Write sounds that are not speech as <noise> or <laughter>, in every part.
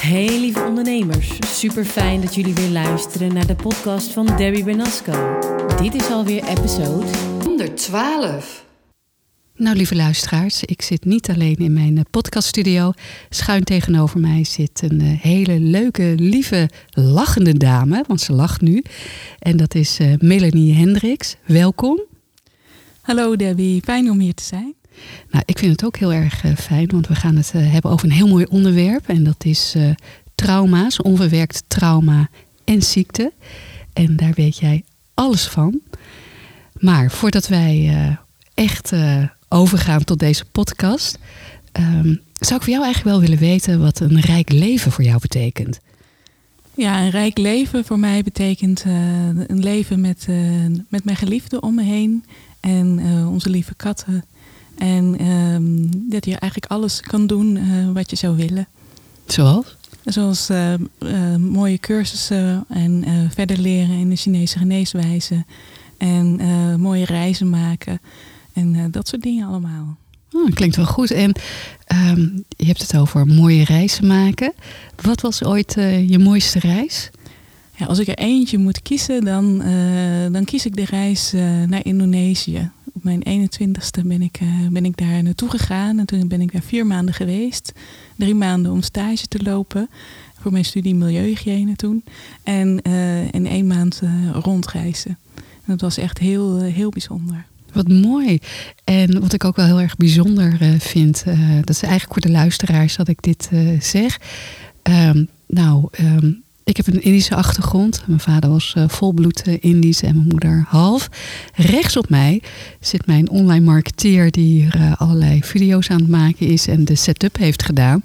Hey lieve ondernemers, super fijn dat jullie weer luisteren naar de podcast van Debbie Bernasco. Dit is alweer episode 112. Nou, lieve luisteraars, ik zit niet alleen in mijn eh, podcaststudio. Schuin tegenover mij zit een eh, hele leuke, lieve, lachende dame, want ze lacht nu. En dat is eh, Melanie Hendricks. Welkom. Hallo Debbie, fijn om hier te zijn. Nou, ik vind het ook heel erg fijn, want we gaan het hebben over een heel mooi onderwerp. En dat is trauma's, onverwerkt trauma en ziekte. En daar weet jij alles van. Maar voordat wij echt overgaan tot deze podcast, ehm, zou ik voor jou eigenlijk wel willen weten wat een rijk leven voor jou betekent. Ja, een rijk leven voor mij betekent eh, een leven met, eh, met mijn geliefde om me heen en eh, onze lieve katten. En ehm, dat je eigenlijk alles kan doen wat je zou willen. Zoals? Zoals eh, eh, mooie cursussen en verder leren in de Chinese geneeswijze. En mooie reizen maken. En eh, dat soort dingen allemaal. Oh, klinkt wel goed. En ehm, je hebt het over mooie reizen maken. Wat was ooit eh, je mooiste reis? Ja, als ik er eentje moet kiezen, dan, eh, dan kies ik de reis naar Indonesië. Op mijn 21ste ben ik, ben ik daar naartoe gegaan. En toen ben ik daar vier maanden geweest. Drie maanden om stage te lopen. Voor mijn studie milieuhygiëne toen. En in één maand rondreizen. En dat was echt heel, heel bijzonder. Wat mooi. En wat ik ook wel heel erg bijzonder uh, vind, uh, dat is eigenlijk voor de luisteraars dat ik dit uh, zeg. Um, nou, um, ik heb een Indische achtergrond. Mijn vader was volbloed Indisch en mijn moeder half. Rechts op mij zit mijn online marketeer die hier allerlei video's aan het maken is en de setup heeft gedaan.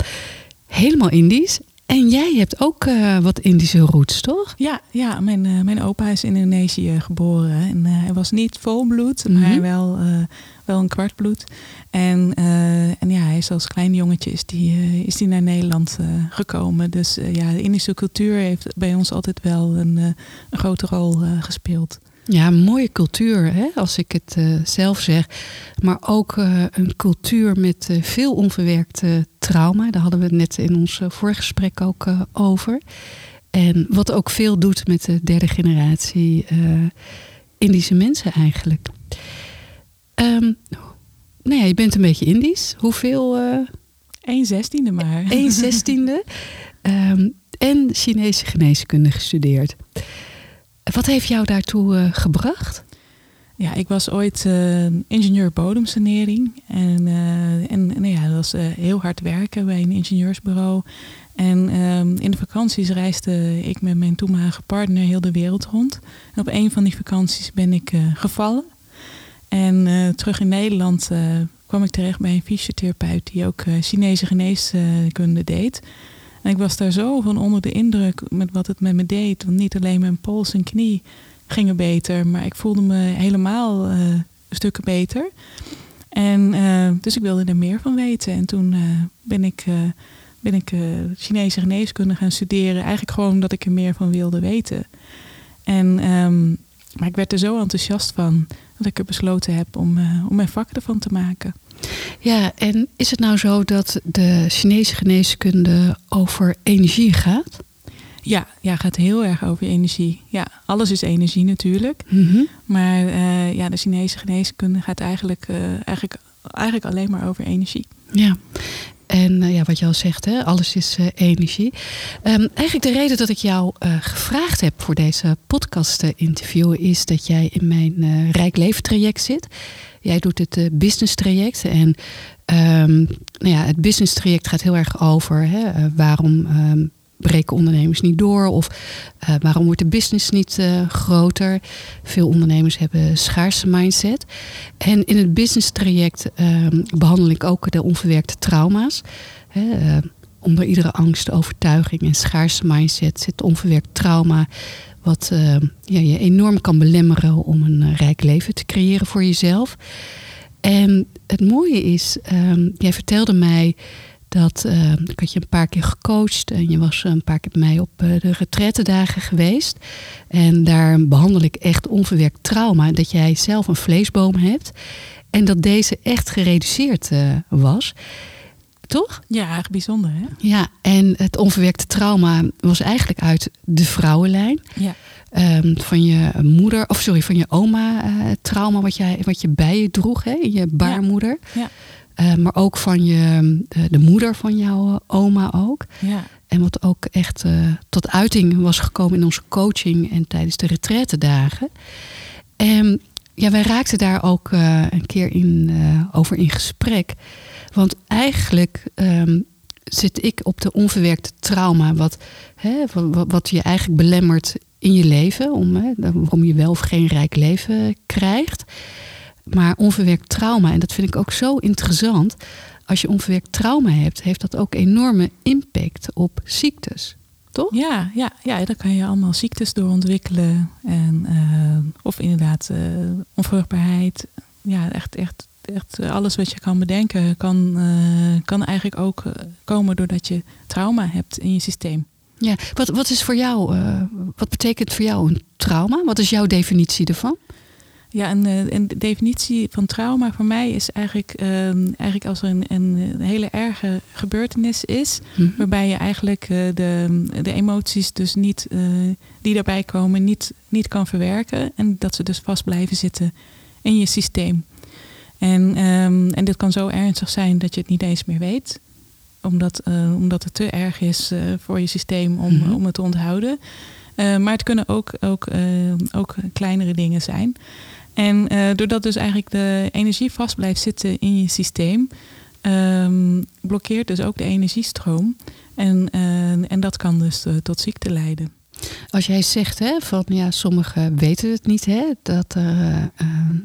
Helemaal Indisch. En jij hebt ook uh, wat Indische roots, toch? Ja, ja mijn, uh, mijn opa is in Indonesië geboren. En uh, hij was niet volbloed, mm -hmm. maar wel, wel een kwartbloed. En, en ja, hij is als klein jongetje is die, is die naar Nederland gekomen. Dus ja, de Indische cultuur heeft bij ons altijd wel een, een grote rol gespeeld. Ja, een mooie cultuur, hè, als ik het uh, zelf zeg. Maar ook uh, een cultuur met uh, veel onverwerkt trauma. Daar hadden we het net in ons voorgesprek ook over. En wat ook veel doet met de derde generatie Indische mensen eigenlijk. Um, nou ja, je bent een beetje Indisch. Hoeveel? Een zestiende maar. Een zestiende. um, <laughs> en Chinese geneeskunde gestudeerd. Wat heeft jou daartoe uh, gebracht? Ja, ik was ooit uh, ingenieur bodemsanering. En, uh, en nou ja, dat was heel hard werken bij een ingenieursbureau. En um, in de vakanties reisde ik met mijn toenmalige partner heel de wereld rond. En op een van die vakanties ben ik gevallen. En terug in Nederland kwam ik terecht bij een fysiotherapeut die ook Chinese geneeskunde deed. En ik was daar zo van onder de indruk met wat het met me deed. Want niet alleen mijn pols en knie gingen beter, maar ik voelde me helemaal uh, stukken beter. En uh, dus ik wilde er meer van weten. En toen uh, ben ik, ben ik Chinese geneeskunde gaan studeren. Eigenlijk gewoon omdat ik er meer van wilde weten. En, um, maar ik werd er zo enthousiast van dat ik er besloten heb om, om mijn vak ervan te maken. Ja, en is het nou zo dat de Chinese geneeskunde over energie gaat? Ja, ja, gaat heel erg over energie. Ja, alles is energie natuurlijk. Mm -hmm. Maar uh, ja, de Chinese geneeskunde gaat eigenlijk, uh, eigenlijk, eigenlijk alleen maar over energie. Ja. En uh, ja, wat je al zegt, hè, alles is energie. Um, eigenlijk de reden dat ik jou gevraagd heb voor deze podcast-interview is dat jij in mijn Rijk Leven traject zit. Jij doet het business traject. En um, nou ja, het business traject gaat heel erg over hè, waarom um, breken ondernemers niet door of uh, waarom wordt de business niet groter. Veel ondernemers hebben schaarse mindset. En in het business traject um, behandel ik ook de onverwerkte trauma's. Hè, onder iedere angst, overtuiging en schaarse mindset zit onverwerkt trauma wat uh, ja, je enorm kan belemmeren om een rijk leven te creëren voor jezelf. En het mooie is, um, jij vertelde mij Dat, eh, ik had je een paar keer gecoacht en je was een paar keer bij mij op eh, de retrettendagen geweest. En daar behandel ik echt onverwerkt trauma. Dat jij zelf een vleesboom hebt en dat deze echt gereduceerd eh, was. Toch? Ja, erg bijzonder hè? Ja, en het onverwerkte trauma was eigenlijk uit de vrouwenlijn. Ja. Ehm, van je moeder, of sorry, van je oma eh, trauma wat, jij, wat je bij je droeg, hè, je baarmoeder. Ja. Eh, maar ook van je, eh, de moeder van jouw eh, oma ook. Ja. En wat ook echt eh, tot uiting was gekomen in onze coaching en tijdens de retraitedagen. En ja, wij raakten daar ook een keer in, over in gesprek. Want eigenlijk ehm, zit ik op de onverwerkte trauma, wat, hè, wat, wat je eigenlijk belemmert in je leven, om, hè, waarom je wel of geen rijk leven krijgt. Maar onverwerkt trauma, en dat vind ik ook zo interessant. Als je onverwerkt trauma hebt, heeft dat ook enorme impact op ziektes. Toch? Ja, ja, ja, daar kan je allemaal ziektes door ontwikkelen. En, eh, of inderdaad eh, onvruchtbaarheid. Ja, echt, echt, echt alles wat je kan bedenken kan, eh, kan eigenlijk ook komen doordat je trauma hebt in je systeem. Ja. Wat, wat is voor jou, wat betekent voor jou een trauma? Wat is jouw definitie ervan? Ja, een, eh, een definitie van trauma voor mij is eigenlijk, ehm, eigenlijk als er een, een hele erge gebeurtenis is, Mhm. waarbij je eigenlijk eh, de, de emoties dus niet, eh, die daarbij komen niet, niet kan verwerken en dat ze dus vast blijven zitten in je systeem. En, ehm, en dit kan zo ernstig zijn dat je het niet eens meer weet, omdat, eh, omdat het te erg is eh, voor je systeem om, Mhm. om het te onthouden. Eh, maar het kunnen ook, ook, eh, ook kleinere dingen zijn. En eh, doordat dus eigenlijk de energie vast blijft zitten in je systeem, ehm, blokkeert dus ook de energiestroom. En, eh, en dat kan dus eh, tot ziekte leiden. Als jij zegt hè, van ja, sommigen weten het niet, hè, dat er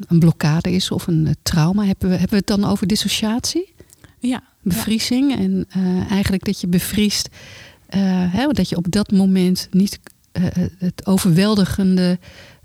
een blokkade is of een trauma, hebben we, hebben we het dan over dissociatie? Ja, Bevriezing en eigenlijk dat je bevriest, hè, dat je op dat moment niet het overweldigende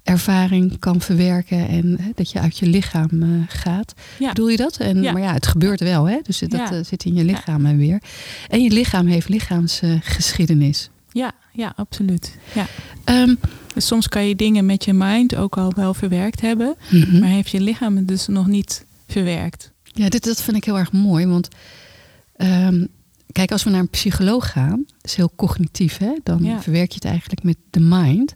ervaring kan verwerken en hè, dat je uit je lichaam eh, gaat. ja. Bedoel je dat? En, Ja. Maar ja, het gebeurt wel, hè? dus dat Ja. eh, zit in je lichaam eh, weer. En je lichaam heeft lichaamsgeschiedenis. ja, ja, absoluut. Ja. Ehm, Dus soms kan je dingen met je mind ook al wel verwerkt hebben, mhm. maar heeft je lichaam het dus nog niet verwerkt. Ja, dit, dat vind ik heel erg mooi. Want ehm, kijk, als we naar een psycholoog gaan, dat is heel cognitief, hè? dan verwerk je het eigenlijk met de mind.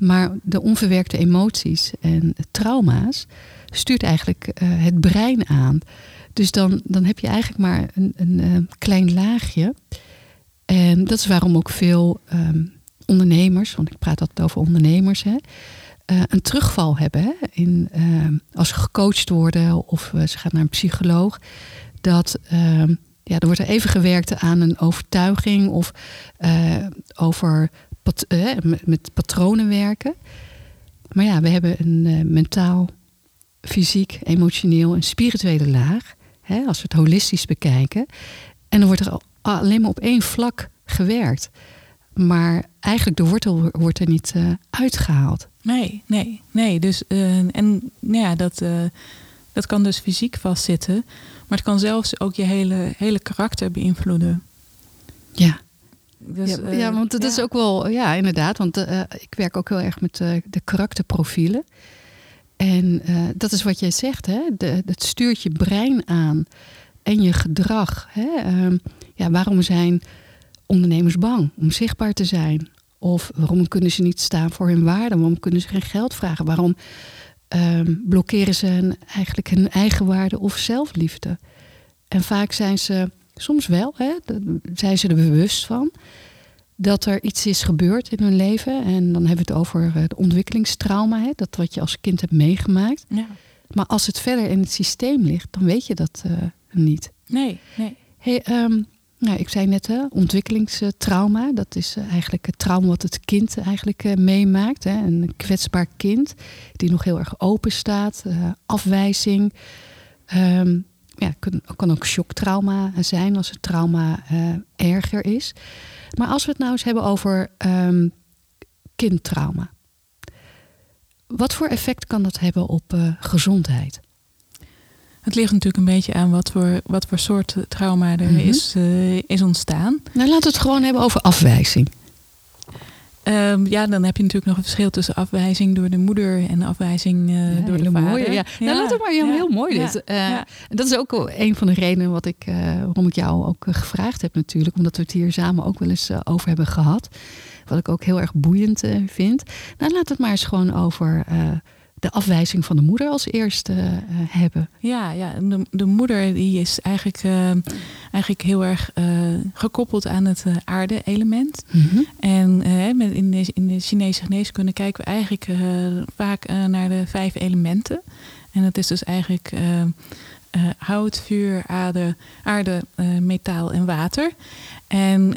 Maar de onverwerkte emoties en trauma's stuurt eigenlijk eh, het brein aan. Dus dan, dan heb je eigenlijk maar een, een eh, klein laagje. En dat is waarom ook veel ehm, ondernemers, want ik praat altijd over ondernemers, hè, eh, een terugval hebben. Hè, in, ehm, als ze gecoacht worden of ze gaan naar een psycholoog. Dat ehm, ja, er wordt er even gewerkt aan een overtuiging of over pat- eh, met, met patronen werken. Maar ja, we hebben een eh, mentaal, fysiek, emotioneel en spirituele laag. Hè, als we het holistisch bekijken. En dan wordt er al- alleen maar op één vlak gewerkt. Maar eigenlijk de wortel wordt er niet eh, uitgehaald. Nee, nee, nee. Dus, en nou ja, dat, dat kan dus fysiek vastzitten. Maar het kan zelfs ook je hele, hele karakter beïnvloeden. Ja, Dus, ja, eh, ja, want dat ja. is ook wel, ja, inderdaad. Want eh, ik werk ook heel erg met eh, de karakterprofielen. En eh, dat is wat jij zegt, hè? De, het stuurt je brein aan en je gedrag. Hè? Ehm, ja, waarom zijn ondernemers bang om zichtbaar te zijn? Of waarom kunnen ze niet staan voor hun waarde? Waarom kunnen ze geen geld vragen? Waarom ehm, blokkeren ze eigenlijk hun eigen waarde of zelfliefde? En vaak zijn ze, soms wel, hè, zijn ze er bewust van dat er iets is gebeurd in hun leven. En dan hebben we het over eh, de ontwikkelingstrauma, hè, dat wat je als kind hebt meegemaakt. Ja. Maar als het verder in het systeem ligt, dan weet je dat eh, niet. Nee, nee. Hey, ehm, nou, ik zei net, hè, ontwikkelingstrauma. Dat is eh, eigenlijk het trauma wat het kind eigenlijk meemaakt. Hè. Een kwetsbaar kind die nog heel erg open staat. afwijzing. Ehm, ja, kan, kan ook shocktrauma zijn als het trauma eh, erger is. Maar als we het nou eens hebben over ehm, kindtrauma. Wat voor effect kan dat hebben op eh, gezondheid? het ligt natuurlijk een beetje aan wat voor, wat voor soort trauma er Mhm. is, eh, is ontstaan. Nou, laten we het gewoon hebben over afwijzing. Ehm, ja, dan heb je natuurlijk nog een verschil tussen afwijzing door de moeder en afwijzing eh, Ja, door de vader. ja. Nou, laat het maar heel, heel mooi dit. Eh, dat is ook een van de redenen wat ik, eh, waarom ik jou ook gevraagd heb natuurlijk. Omdat we het hier samen ook wel eens over hebben gehad. Wat ik ook heel erg boeiend vind. Nou, we het maar eens gewoon over de afwijzing van de moeder als eerste eh, hebben. Ja, ja. en De, de moeder die is eigenlijk, eh, eigenlijk heel erg eh, gekoppeld aan het aarde-element. En eh, met in, de, in de Chinese geneeskunde kijken we eigenlijk vaak naar de vijf elementen. En dat is dus eigenlijk hout, vuur, aarde, aarde metaal en water. En,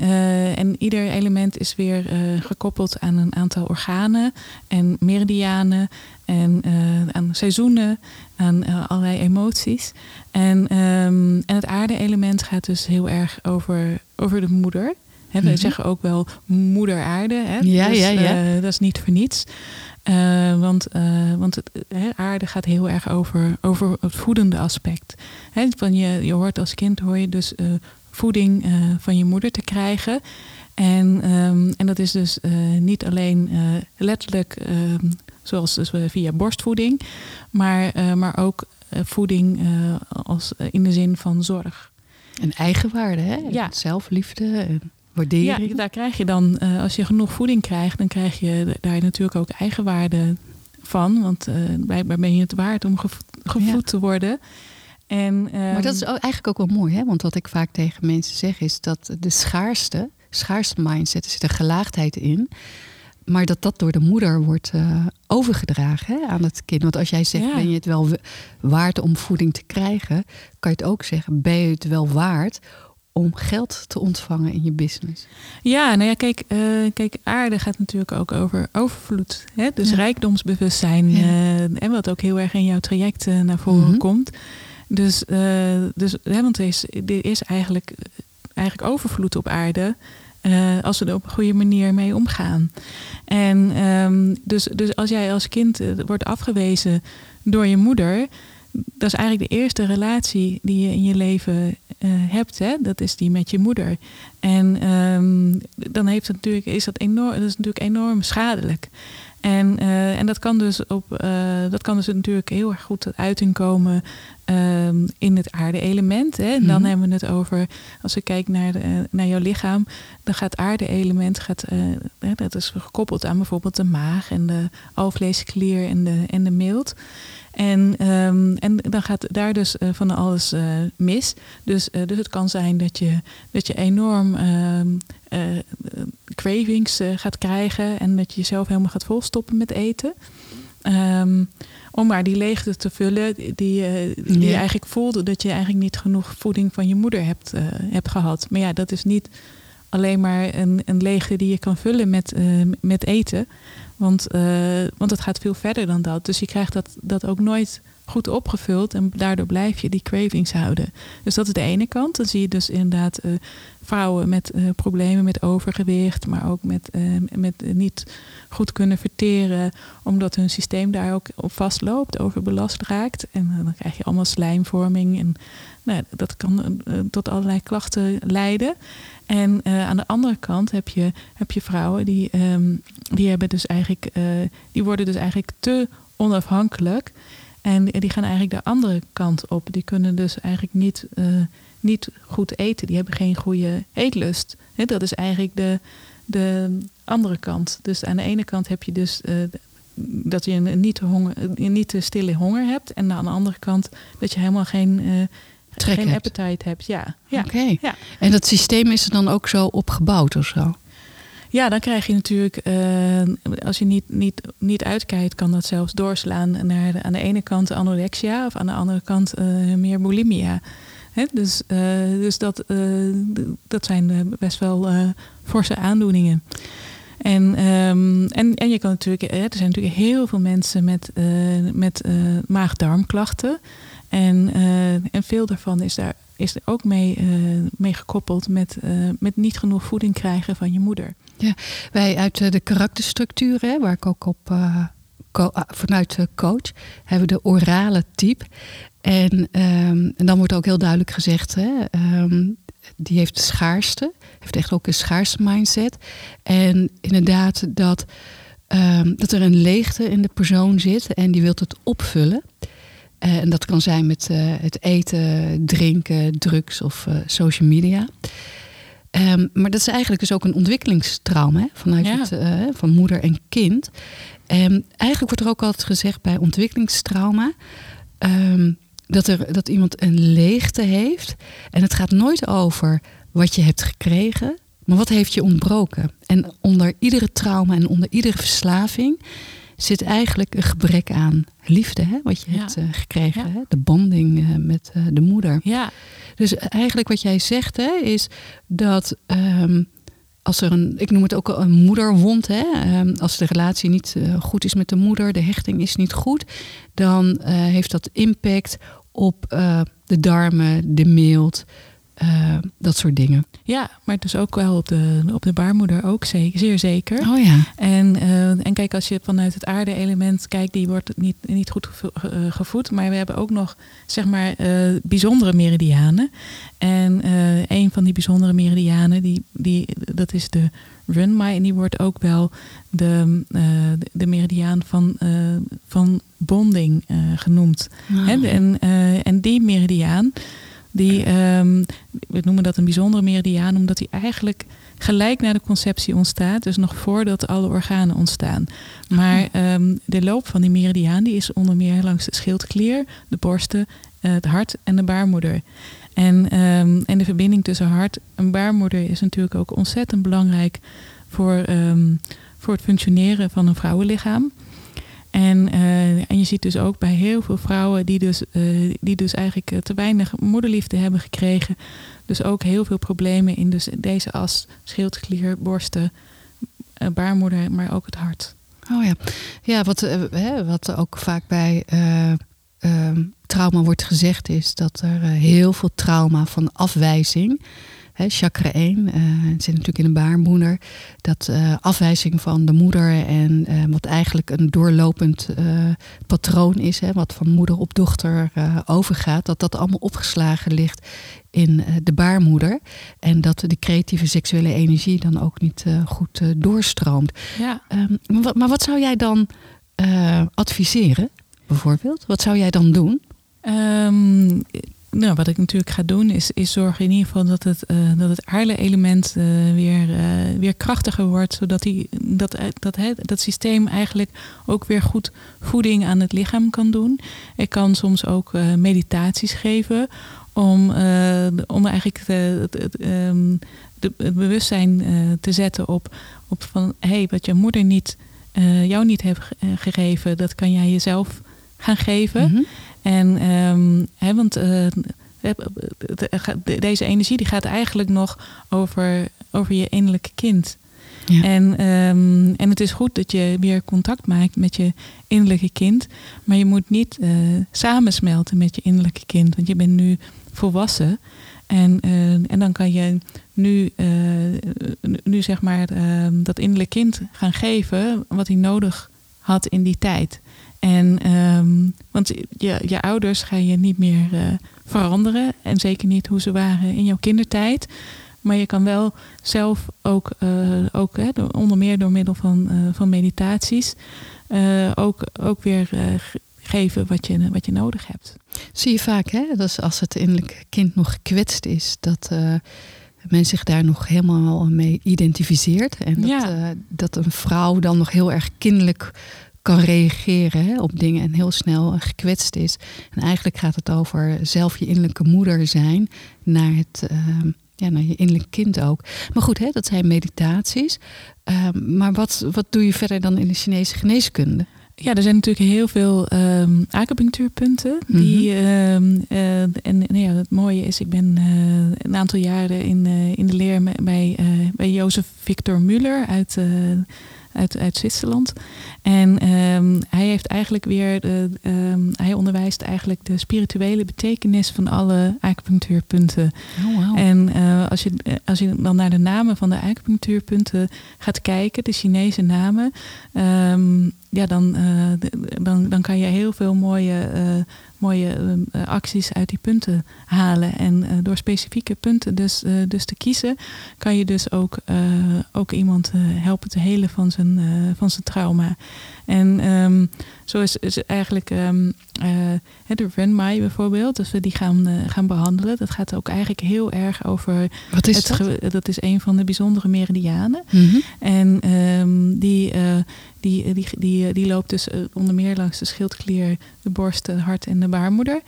en ieder element is weer gekoppeld aan een aantal organen en meridianen en eh, aan seizoenen, aan eh, allerlei emoties. En, ehm, en het aarde-element gaat dus heel erg over, over de moeder. We Mhm. zeggen ook wel moeder aarde. Hè? Ja, dus, ja, ja. eh, dat is niet voor niets. Want want het, aarde gaat heel erg over, over het voedende aspect. Van je, je hoort als kind hoor je dus voeding van je moeder te krijgen. En, ehm, en dat is dus niet alleen letterlijk ehm, zoals dus we via borstvoeding, maar, eh, maar ook eh, voeding eh, als, eh, in de zin van zorg. En eigenwaarde, hè? Ja. Zelfliefde en Ja, waardering. daar krijg je dan, eh, als je genoeg voeding krijgt, dan krijg je daar natuurlijk ook eigenwaarde van. Want eh, blijkbaar ben je het waard om gevo- gevoed Ja. te worden. En, Maar dat is ehm, ook eigenlijk ook wel mooi, hè? Want wat ik vaak tegen mensen zeg is dat de schaarste, schaarste mindset, er zit een gelaagdheid in. Maar dat dat door de moeder wordt eh, overgedragen hè, aan het kind. Want als jij zegt, Ja. ben je het wel wa- waard om voeding te krijgen, kan je het ook zeggen, ben je het wel waard om geld te ontvangen in je business? Ja, nou ja, kijk, eh, kijk, aarde gaat natuurlijk ook over overvloed. Hè? Dus Ja. rijkdomsbewustzijn. Ja. eh, en wat ook heel erg in jouw traject naar voren Mhm. komt. Dus, dus hè, want er is, er is eigenlijk, eigenlijk overvloed op aarde. Eh, als we er op een goede manier mee omgaan. En ehm, dus, dus als jij als kind eh, wordt afgewezen door je moeder, dat is eigenlijk de eerste relatie die je in je leven eh, hebt. Hè? Dat is die met je moeder. En ehm, dan heeft het natuurlijk, is dat, enorm, dat is natuurlijk enorm schadelijk. En, eh, en dat kan dus op eh, dat kan dus natuurlijk heel erg goed tot uiting komen ehm, in het aarde-element. Hè? En dan Mhm. hebben we het over, als we kijken naar, de, naar jouw lichaam, dan gaat aarde-element, gaat, eh, dat is gekoppeld aan bijvoorbeeld de maag en de alvleesklier en de, en de milt. En, ehm, en dan gaat daar dus eh, van alles eh, mis. Dus, eh, dus het kan zijn dat je, dat je enorm ehm, eh, eh, cravings eh, gaat krijgen en dat je jezelf helemaal gaat volstoppen met eten. Ehm, om maar die leegte te vullen die, eh, die Ja. je eigenlijk voelde dat je eigenlijk niet genoeg voeding van je moeder hebt, eh, hebt gehad. Maar ja, dat is niet alleen maar een, een leegte die je kan vullen met, eh, met eten. Want, eh, want het gaat veel verder dan dat. Dus je krijgt dat, dat ook nooit goed opgevuld. En daardoor blijf je die cravings houden. Dus dat is de ene kant. Dan zie je dus inderdaad eh, vrouwen met eh, problemen met overgewicht. Maar ook met, eh, met niet goed kunnen verteren. Omdat hun systeem daar ook op vastloopt. Overbelast raakt. En eh, dan krijg je allemaal slijmvorming. En nou, dat kan eh, tot allerlei klachten leiden. En eh, aan de andere kant heb je, heb je vrouwen die, ehm, die hebben dus eigenlijk, eh, die worden dus eigenlijk te onafhankelijk. En die gaan eigenlijk de andere kant op. Die kunnen dus eigenlijk niet, eh, niet goed eten. Die hebben geen goede eetlust. Hè, dat is eigenlijk de, de andere kant. Dus aan de ene kant heb je dus eh, dat je een niet, te honger, een niet te stille honger hebt. En aan de andere kant dat je helemaal geen, Trek geen hebt. appetite hebt. Ja, ja. Oké. Ja. En dat systeem is er dan ook zo opgebouwd of zo? Ja, dan krijg je natuurlijk, eh, als je niet, niet, niet uitkijkt, kan dat zelfs doorslaan naar de, aan de ene kant anorexia of aan de andere kant eh, meer bulimia. Dus eh, dus dat, dat zijn best wel forse aandoeningen. En, ehm, en, en je kan natuurlijk, er zijn natuurlijk heel veel mensen met, met maag-darmklachten. En, en veel daarvan is daar is er ook mee, mee gekoppeld met, met niet genoeg voeding krijgen van je moeder. Wij uit eh, de karakterstructuur, hè, waar ik ook op, eh, ah, vanuit de coach hebben de orale type. En, ehm, en dan wordt ook heel duidelijk gezegd, hè, ehm, die heeft de schaarste, heeft echt ook een schaarste mindset. En inderdaad dat, ehm, dat er een leegte in de persoon zit en die wilt het opvullen. Eh, en dat kan zijn met eh, het eten, drinken, drugs of eh, social media. Ehm, maar dat is eigenlijk dus ook een ontwikkelingstrauma hè, vanuit Ja. het, eh, van moeder en kind. En eigenlijk wordt er ook altijd gezegd bij ontwikkelingstrauma ehm, dat, er, dat iemand een leegte heeft. En het gaat nooit over wat je hebt gekregen, maar wat heeft je ontbroken. En onder iedere trauma en onder iedere verslaving zit eigenlijk een gebrek aan liefde, hè, wat je Ja. hebt eh, gekregen. Ja. Hè? De banding eh, met eh, de moeder. Ja, Dus eigenlijk wat jij zegt, hè, is dat ehm, als er een, ik noem het ook een moederwond, hè, ehm, als de relatie niet goed is met de moeder, de hechting is niet goed, dan heeft dat impact op de darmen, de milt, eh, dat soort dingen. ja, maar dus ook wel op de, op de baarmoeder ook zeker, zeer zeker. Oh ja. En, eh, en kijk, als je vanuit het aarde-element kijkt, die wordt niet, niet goed eh, gevoed. Maar we hebben ook nog, zeg maar, bijzondere meridianen. En een van die bijzondere meridianen, die, die, dat is de Runmai. En die wordt ook wel de, de- meridiaan van, van bonding genoemd. Ah. En, en die meridiaan, die, ehm, we noemen dat een bijzondere meridiaan, omdat die eigenlijk gelijk na de conceptie ontstaat, dus nog voordat alle organen ontstaan. Maar ehm, de loop van die meridiaan die is onder meer langs de schildklier, de borsten, eh, het hart en de baarmoeder. En, ehm, en de verbinding tussen hart en baarmoeder is natuurlijk ook ontzettend belangrijk voor, voor het functioneren van een vrouwenlichaam. En, eh, en je ziet dus ook bij heel veel vrouwen die dus, eh, die dus eigenlijk eh, te weinig moederliefde hebben gekregen. Dus ook heel veel problemen in dus deze as, schildklier, borsten, baarmoeder, maar ook het hart. Oh ja, ja wat, hè, wat ook vaak bij eh, ehm, trauma wordt gezegd is dat er heel veel trauma van afwijzing, hè, chakra 1, eh, het zit natuurlijk in de baarmoeder, dat eh, afwijzing van de moeder en eh, wat eigenlijk een doorlopend patroon is, hè, wat van moeder op dochter overgaat, dat dat allemaal opgeslagen ligt in de baarmoeder en dat de creatieve seksuele energie dan ook niet goed doorstroomt. Ja, Ehm, maar, wat, maar wat zou jij dan adviseren, bijvoorbeeld? Wat zou jij dan doen? Ehm, nou, wat ik natuurlijk ga doen is, is zorgen in ieder geval dat het, eh, dat het aarde-element eh, weer, eh, weer krachtiger wordt. Zodat die, dat, dat, dat systeem eigenlijk ook weer goed voeding aan het lichaam kan doen. Ik kan soms ook meditaties geven om, om eigenlijk het, het, ehm, bewustzijn te zetten op, op van hé, hey, wat je moeder niet, jou niet heeft ge- gegeven, dat kan jij jezelf gaan geven. Mhm. En ehm, hè, want de- deze energie die gaat eigenlijk nog over, over je innerlijke kind. Ja. En, ehm, en het is goed dat je weer contact maakt met je innerlijke kind. Maar je moet niet eh, samensmelten met je innerlijke kind. Want je bent nu volwassen. En, en dan kan je nu, nu zeg maar ehm, dat innerlijke kind gaan geven wat hij nodig had in die tijd. En ehm, want je, je ouders ga je niet meer eh, veranderen. En zeker niet hoe ze waren in jouw kindertijd. Maar je kan wel zelf ook, eh, ook hè, onder meer door middel van, eh, van meditaties, ook, ook weer ge- geven wat je, wat je nodig hebt. Zie je vaak, hè? Dat is als het innerlijke kind nog gekwetst is, dat men zich daar nog helemaal mee identificeert. En dat, Ja. dat een vrouw dan nog heel erg kinderlijk kan reageren hè, op dingen en heel snel gekwetst is. En eigenlijk gaat het over zelf je innerlijke moeder zijn naar het. eh, ja, naar je innerlijk kind ook. Maar goed, hè, dat zijn meditaties. Ehm, maar wat, wat doe je verder dan in de Chinese geneeskunde? Ja, er zijn natuurlijk heel veel ehm acupunctuurpunten. Die, ehm, eh, en nou ja, het mooie is, ik ben eh, een aantal jaren in, eh, in de leer bij, bij Jozef Victor Müller uit, uit, uit Zwitserland. En ehm, hij heeft eigenlijk weer, de, ehm, hij onderwijst eigenlijk de spirituele betekenis van alle acupunctuurpunten. Oh, wow. En eh, als, je, eh, als je dan naar de namen van de acupunctuurpunten gaat kijken, de Chinese namen, ehm, ja, dan, eh, dan, dan kan je heel veel mooie, eh, mooie eh, acties uit die punten halen. En door specifieke punten dus, dus te kiezen, kan je dus ook, ook iemand helpen te helen van zijn, van zijn trauma. En ehm, zo is, is eigenlijk ehm eh, de Renmai bijvoorbeeld, als we die gaan, eh, gaan behandelen, dat gaat ook eigenlijk heel erg over. Wat is het dat? dat is een van de bijzondere meridianen. Mhm. En ehm, die, eh, die, die, die, die loopt dus onder meer langs de schildklier, de borst, het hart en de baarmoeder.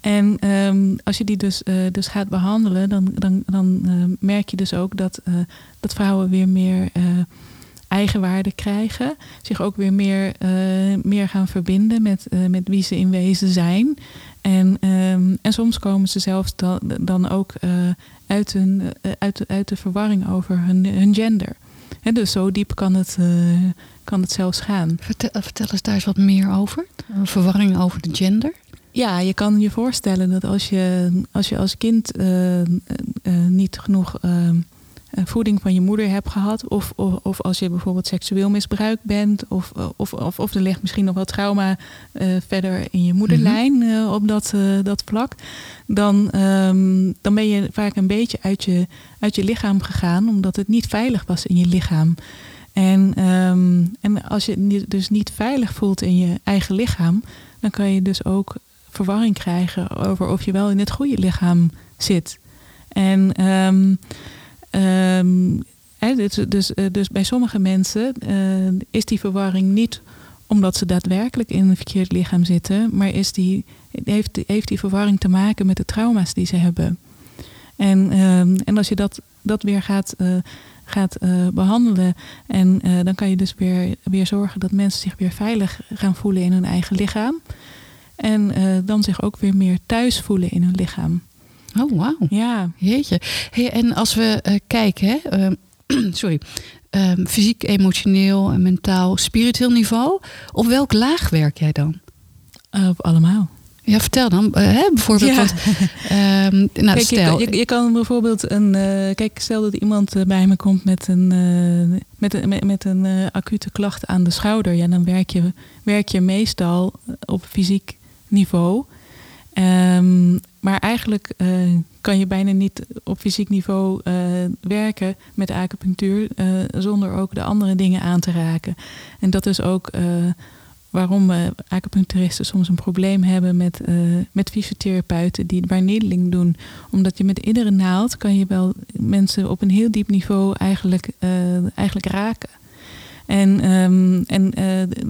En ehm, als je die dus, dus gaat behandelen, dan, dan, dan merk je dus ook dat, dat vrouwen weer meer eigenwaarde krijgen. Zich ook weer meer, eh, meer gaan verbinden met, eh, met wie ze in wezen zijn. En, ehm, en soms komen ze zelfs dan, dan ook eh, uit, hun, uit, de- uit de verwarring over hun, hun gender. Hè, dus zo diep kan het, kan het zelfs gaan. Vertel, vertel eens daar eens wat meer over. Verwarring over de gender. Ja, je kan je voorstellen dat als je als, je als kind niet genoeg eh, eh, voeding van je moeder hebt gehad, of, of, of als je bijvoorbeeld seksueel misbruikt bent, of, of, of, of er ligt misschien nog wat trauma eh, verder in je moederlijn eh, op dat, eh, dat vlak, dan, ehm, dan ben je vaak een beetje uit je, uit je lichaam gegaan, omdat het niet veilig was in je lichaam. En, ehm, en als je je dus niet veilig voelt in je eigen lichaam, dan kan je dus ook verwarring krijgen over of je wel in het goede lichaam zit. En ehm, ehm, dus, dus, eh, dus bij sommige mensen eh, is die verwarring niet omdat ze daadwerkelijk in een verkeerd lichaam zitten, maar is die, heeft, heeft die verwarring te maken met de trauma's die ze hebben. En, ehm, en als je dat, dat weer gaat, eh, gaat eh, behandelen, en dan kan je dus weer, weer zorgen dat mensen zich weer veilig gaan voelen in hun eigen lichaam. En dan zich ook weer meer thuis voelen in hun lichaam. Oh, wauw. Ja, Jeetje. Hey, en als we eh, kijken, hè, ehm, <clears throat> sorry, ehm, fysiek, emotioneel, en mentaal, spiritueel niveau, op welk laag werk jij dan? eh, op allemaal. Ja, vertel dan. Eh, hè, bijvoorbeeld, Ja. ehm, <laughs> nou, Kijk, stel, kan- je, je kan bijvoorbeeld een. kijk, stel dat iemand bij me komt met een, met een, met, met een acute klacht aan de schouder. Ja, dan werk je, werk je meestal op fysiek niveau. Ehm, maar eigenlijk eh, kan je bijna niet op fysiek niveau eh, werken met acupunctuur eh, zonder ook de andere dingen aan te raken. En dat is ook waarom acupuncturisten soms een probleem hebben met, met fysiotherapeuten die waar needling doen. Omdat je met iedere naald kan je wel mensen op een heel diep niveau eigenlijk, eigenlijk raken. En, ehm, en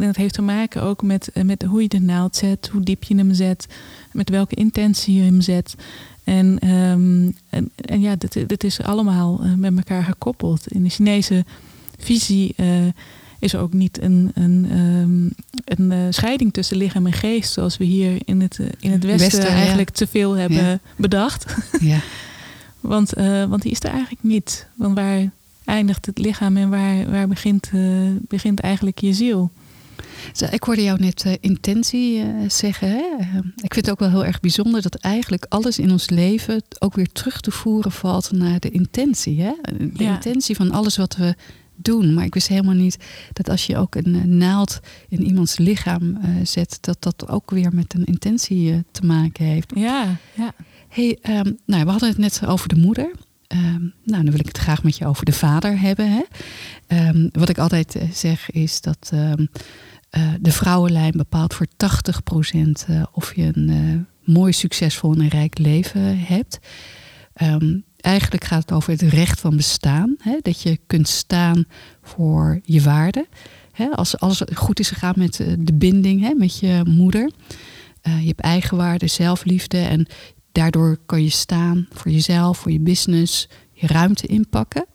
dat heeft te maken ook met, eh, met hoe je de naald zet, hoe diep je hem zet, met welke intentie je hem zet. En, ehm, en, en ja, dit, dit is allemaal eh, met elkaar gekoppeld. In de Chinese visie is er ook niet een, een, ehm, een scheiding tussen lichaam en geest, zoals we hier in het, in het Westen, Westen, ja. eigenlijk te veel hebben Ja. bedacht. ja. <laughs> Want, want die is er eigenlijk niet. Want waar eindigt het lichaam en waar, waar begint, eh, begint eigenlijk je ziel? Ik hoorde jou net eh, intentie eh, zeggen. Hè? Eh, ik vind het ook wel heel erg bijzonder dat eigenlijk alles in ons leven ook weer terug te voeren valt naar de intentie. Hè? De Ja. intentie van alles wat we doen. Maar ik wist helemaal niet dat als je ook een naald in iemands lichaam zet, dat dat ook weer met een intentie te maken heeft. Ja, ja. Hey, ehm, nou, we hadden het net over de moeder. Ehm, nou, dan wil ik het graag met je over de vader hebben. Hè? Ehm, wat ik altijd eh, zeg is dat ehm, eh, de vrouwenlijn bepaalt voor 80% eh, of je een mooi, succesvol en rijk leven hebt. Eigenlijk gaat het over het recht van bestaan. Hè? Dat je kunt staan voor je waarde. Hè? Als alles goed is gegaan met de binding hè? met je moeder. Je hebt eigenwaarde, zelfliefde en daardoor kan je staan voor jezelf, voor je business, je ruimte inpakken.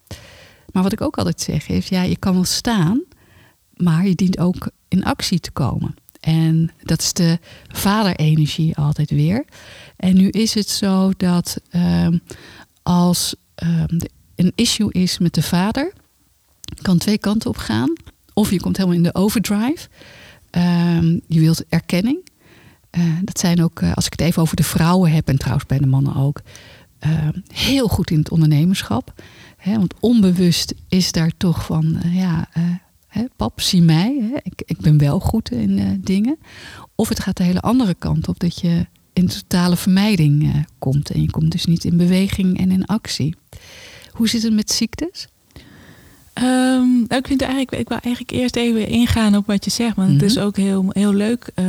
Maar wat ik ook altijd zeg is, ja, je kan wel staan, maar je dient ook in actie te komen. En dat is de vaderenergie altijd weer. En nu is het zo dat ehm, als er een issue is met de vader, kan twee kanten op gaan. Of je komt helemaal in de overdrive. Ehm, je wilt erkenning. Eh, dat zijn ook, eh, als ik het even over de vrouwen heb, en trouwens bij de mannen ook, eh, heel goed in het ondernemerschap. Hè, want onbewust is daar toch van, ja, hè, pap, zie mij, hè, ik, ik ben wel goed in dingen. Of het gaat de hele andere kant op, dat je in totale vermijding komt. En je komt dus niet in beweging en in actie. Hoe zit het met ziektes? Ehm, nou, ik vind eigenlijk, ik wil eigenlijk eerst even ingaan op wat je zegt, want het is Mhm. ook heel, heel leuk eh,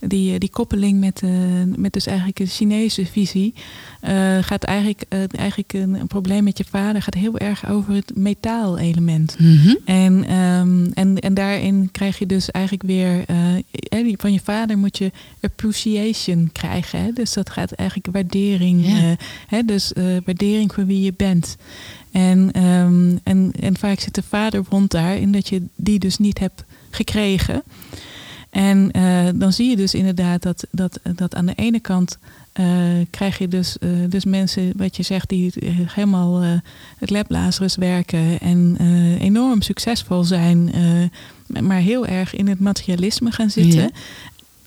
die, die koppeling met, eh, met dus eigenlijk de Chinese visie. eh, gaat eigenlijk, eigenlijk een, een probleem met je vader gaat heel erg over het metaalelement. En, ehm, en, en daarin krijg je dus eigenlijk weer, van je vader moet je appreciation krijgen. Hè? Dus dat gaat eigenlijk waardering, hè? dus waardering voor wie je bent. En, ehm, en, en vaak zit de vaderwond daar in dat je die dus niet hebt gekregen. En eh, dan zie je dus inderdaad dat, dat, dat aan de ene kant eh, krijg je dus, eh, dus mensen, wat je zegt, die helemaal het lablazerus werken en enorm succesvol zijn, maar heel erg in het materialisme gaan zitten. Ja.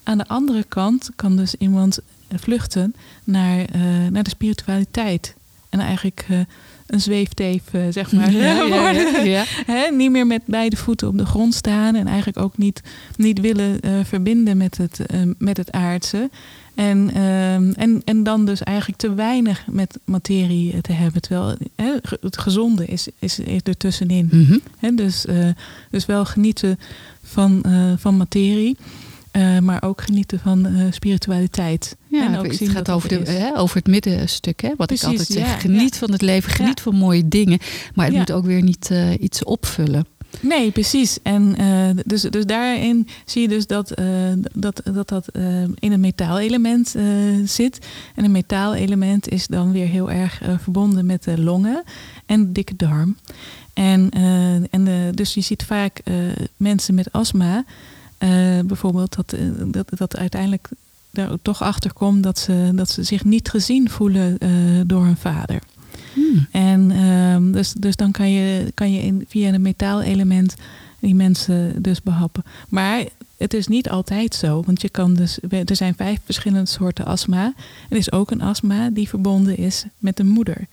Aan de andere kant kan dus iemand vluchten naar, naar de spiritualiteit. En eigenlijk een zweefteef, eh, zeg maar, <laughs> worden. <laughs> ja. Hè, niet meer met beide voeten op de grond staan en eigenlijk ook niet, niet willen eh, verbinden met het, eh, met het aardse. En, ehm, en, en dan dus eigenlijk te weinig met materie eh, te hebben. Terwijl het gezonde is, is, is er tussenin. Mhm. Hè, dus, eh, dus wel genieten van, eh, van materie. Eh, maar ook genieten van eh, spiritualiteit. Ja, en ook het zien gaat over, de, hè, over het middenstuk, hè, wat Precies, ik altijd zeg. ja, geniet ja. van het leven, geniet van mooie dingen. Maar het moet ook weer niet eh, iets opvullen. Nee, precies. En dus, dus daarin zie je dus dat dat, dat, dat in een metaalelement zit. En een metaalelement is dan weer heel erg verbonden met de longen en de dikke darm. En, en de, dus je ziet vaak mensen met astma, eh, bijvoorbeeld, dat, eh, dat, dat uiteindelijk er ook toch achter komt dat ze, dat ze zich niet gezien voelen eh, door hun vader. Hmm. En ehm, dus, dus dan kan je, kan je in, via een metaalelement die mensen dus behappen. Maar het is niet altijd zo. Want je kan dus, er zijn vijf verschillende soorten astma. Er is ook een astma die verbonden is met de moeder.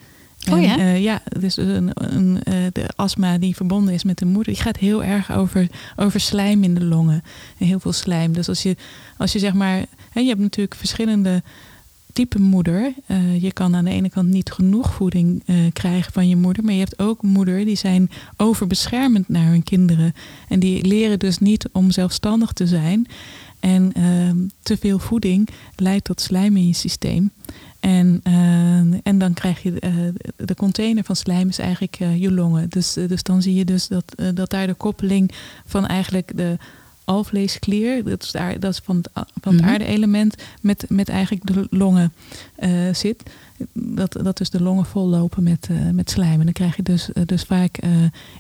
Oh ja? En, eh, ja, dus een, een, eh, de astma die verbonden is met de moeder, die gaat heel erg over, over slijm in de longen. En heel veel slijm. Dus als je, als je zeg maar, hè, je hebt natuurlijk verschillende type moeder. Eh, je kan aan de ene kant niet genoeg voeding krijgen van je moeder. Maar je hebt ook moeder die zijn overbeschermend naar hun kinderen. En die leren dus niet om zelfstandig te zijn. En ehm, te veel voeding leidt tot slijm in je systeem. En, eh, en dan krijg je eh, de container van slijm is eigenlijk eh, je longen. Dus, dus dan zie je dus dat, dat daar de koppeling van eigenlijk de alvleesklier, dat is, daar, dat is van het, van het Mhm. aarde-element, met, met eigenlijk de longen zit. Dat, dat dus de longen vollopen met, eh, met slijm. En dan krijg je dus, eh, dus vaak eh,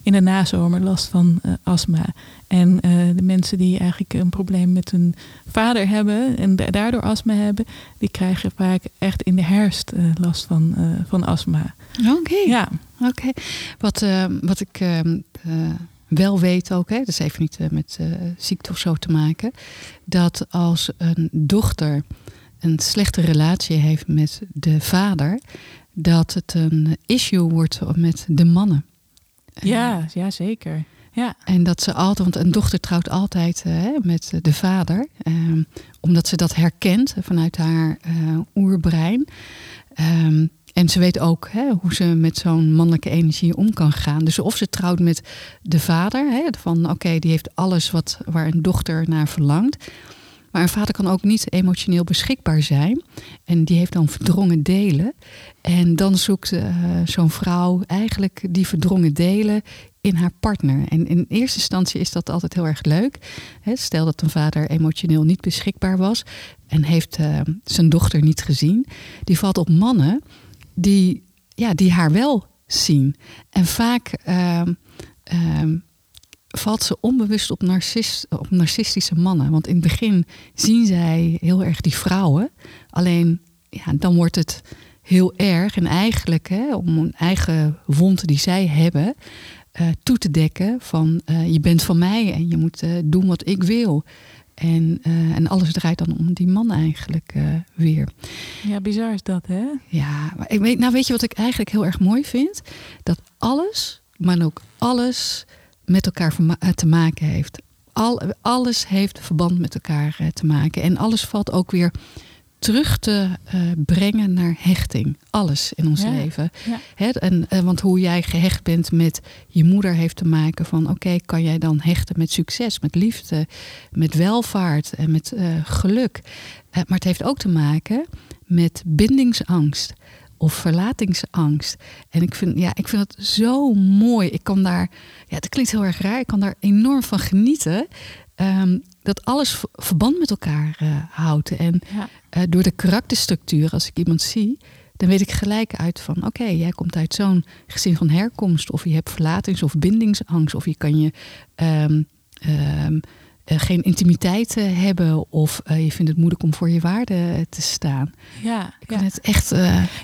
in de nazomer last van astma. En de mensen die eigenlijk een probleem met hun vader hebben en da- daardoor astma hebben, die krijgen vaak echt in de herfst last van, van astma. Oké. Ja, Oké. Wat, wat ik wel weet ook, hè, dat is even niet met ziekte of zo te maken, dat als een dochter een slechte relatie heeft met de vader, dat het een issue wordt met de mannen. ja, ja zeker. Ja, En dat ze altijd, want een dochter trouwt altijd eh, hè, met de vader, ehm, omdat ze dat herkent vanuit haar eh, oerbrein. Ehm, en ze weet ook hè, hoe ze met zo'n mannelijke energie om kan gaan. Dus of ze trouwt met de vader, hè, van oké, die heeft alles wat, waar een dochter naar verlangt. Maar een vader kan ook niet emotioneel beschikbaar zijn. En die heeft dan verdrongen delen. En dan zoekt eh, zo'n vrouw eigenlijk die verdrongen delen in haar partner. En in eerste instantie is dat altijd heel erg leuk. Stel dat een vader emotioneel niet beschikbaar was en heeft eh, zijn dochter niet gezien. Die valt op mannen die, ja, die haar wel zien. En vaak ehm, ehm, valt ze onbewust op, narcis, op narcistische mannen. Want in het begin zien zij heel erg die vrouwen. Alleen ja, dan wordt het heel erg. En eigenlijk hè, om een eigen wond die zij hebben eh, toe te dekken van eh, je bent van mij en je moet eh, doen wat ik wil. En, en alles draait dan om die man eigenlijk weer. ja bizar is dat, hè? Ja, maar ik weet, nou weet je wat ik eigenlijk heel erg mooi vind? Dat alles, maar ook alles met elkaar eh, te maken heeft. Al, alles heeft verband met elkaar eh, te maken. En alles valt ook weer terug te eh, brengen naar hechting. Alles in ons Ja, leven. ja. En, want hoe jij gehecht bent met je moeder heeft te maken van... oké, kan jij dan hechten met succes, met liefde, met welvaart en met geluk. Maar het heeft ook te maken met bindingsangst of verlatingsangst. En ik vind, ja, ik vind het zo mooi. Ik kan daar, ja, het klinkt heel erg raar, ik kan daar enorm van genieten. Ehm, dat alles verband met elkaar eh, houdt. En Ja. eh, door de karakterstructuur, als ik iemand zie, dan weet ik gelijk uit van: oké, jij komt uit zo'n gezin van herkomst, of je hebt verlatings- of bindingsangst, of je kan je ehm, ehm, eh, geen intimiteit eh, hebben, of eh, je vindt het moeilijk om voor je waarde te staan. Ja, Ik ja. vind het echt.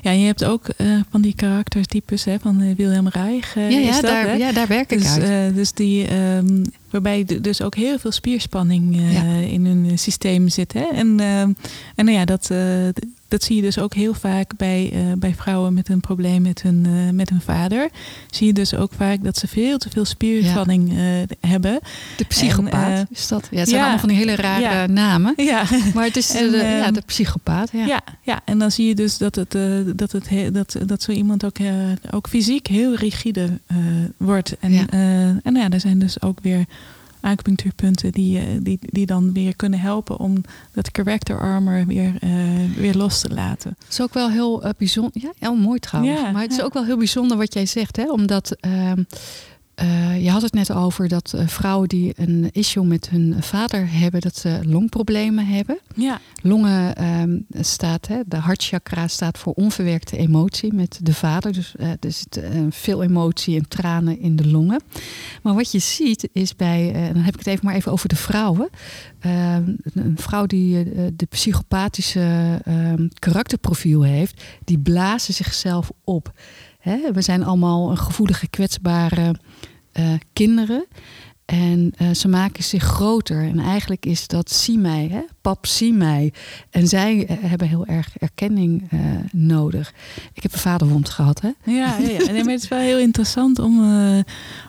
ja, en je hebt ook van die karaktertypes hè, van Wilhelm Reich. ja, ja, daar, ja, daar werk ik Dus, uit. dus die, ehm, waarbij dus ook heel veel spierspanning eh, Ja. in hun eh, systeem zit. Hè? En, ehm, en nou ja, dat, eh, dat zie je dus ook heel vaak bij, eh, bij vrouwen met een probleem met hun, eh, met hun vader. Zie je dus ook vaak dat ze veel te veel spierspanning eh, hebben. de psychopaat en, eh, is dat. Ja, het zijn ja, allemaal van die hele rare namen. Ja. Maar het is <laughs> En, de, ja, ehm, de psychopaat. Ja. Ja. Ja, en dan zie je dus dat, het, eh, dat, het he- dat, dat zo iemand ook, eh, ook fysiek heel rigide eh, wordt. En, eh, en nou ja, er zijn dus ook weer acupunctuurpunten die, eh, die, die dan weer kunnen helpen om dat character armor weer, eh, weer los te laten. Het is ook wel heel eh, bijzonder. Ja, heel mooi trouwens. Ja, maar het is ja. ook wel heel bijzonder wat jij zegt. Hè? Omdat ehm, eh, je had het net over dat eh, vrouwen die een issue met hun vader hebben, dat ze longproblemen hebben. Ja, Longen ehm, staat, hè, de hartchakra staat voor onverwerkte emotie met de vader. Dus er zit eh, veel emotie en tranen in de longen. Maar wat je ziet is bij, dan heb ik het even maar even over de vrouwen. Ehm, een vrouw die de psychopathische ehm, karakterprofiel heeft, die blazen zichzelf op. We zijn allemaal een gevoelige, kwetsbare eh, kinderen. En eh, ze maken zich groter. En eigenlijk is dat zie mij, hè? pap zie mij. En zij eh, hebben heel erg erkenning nodig. Ik heb een vaderwond gehad. Hè? ja, ja, ja. Maar het is wel heel interessant om,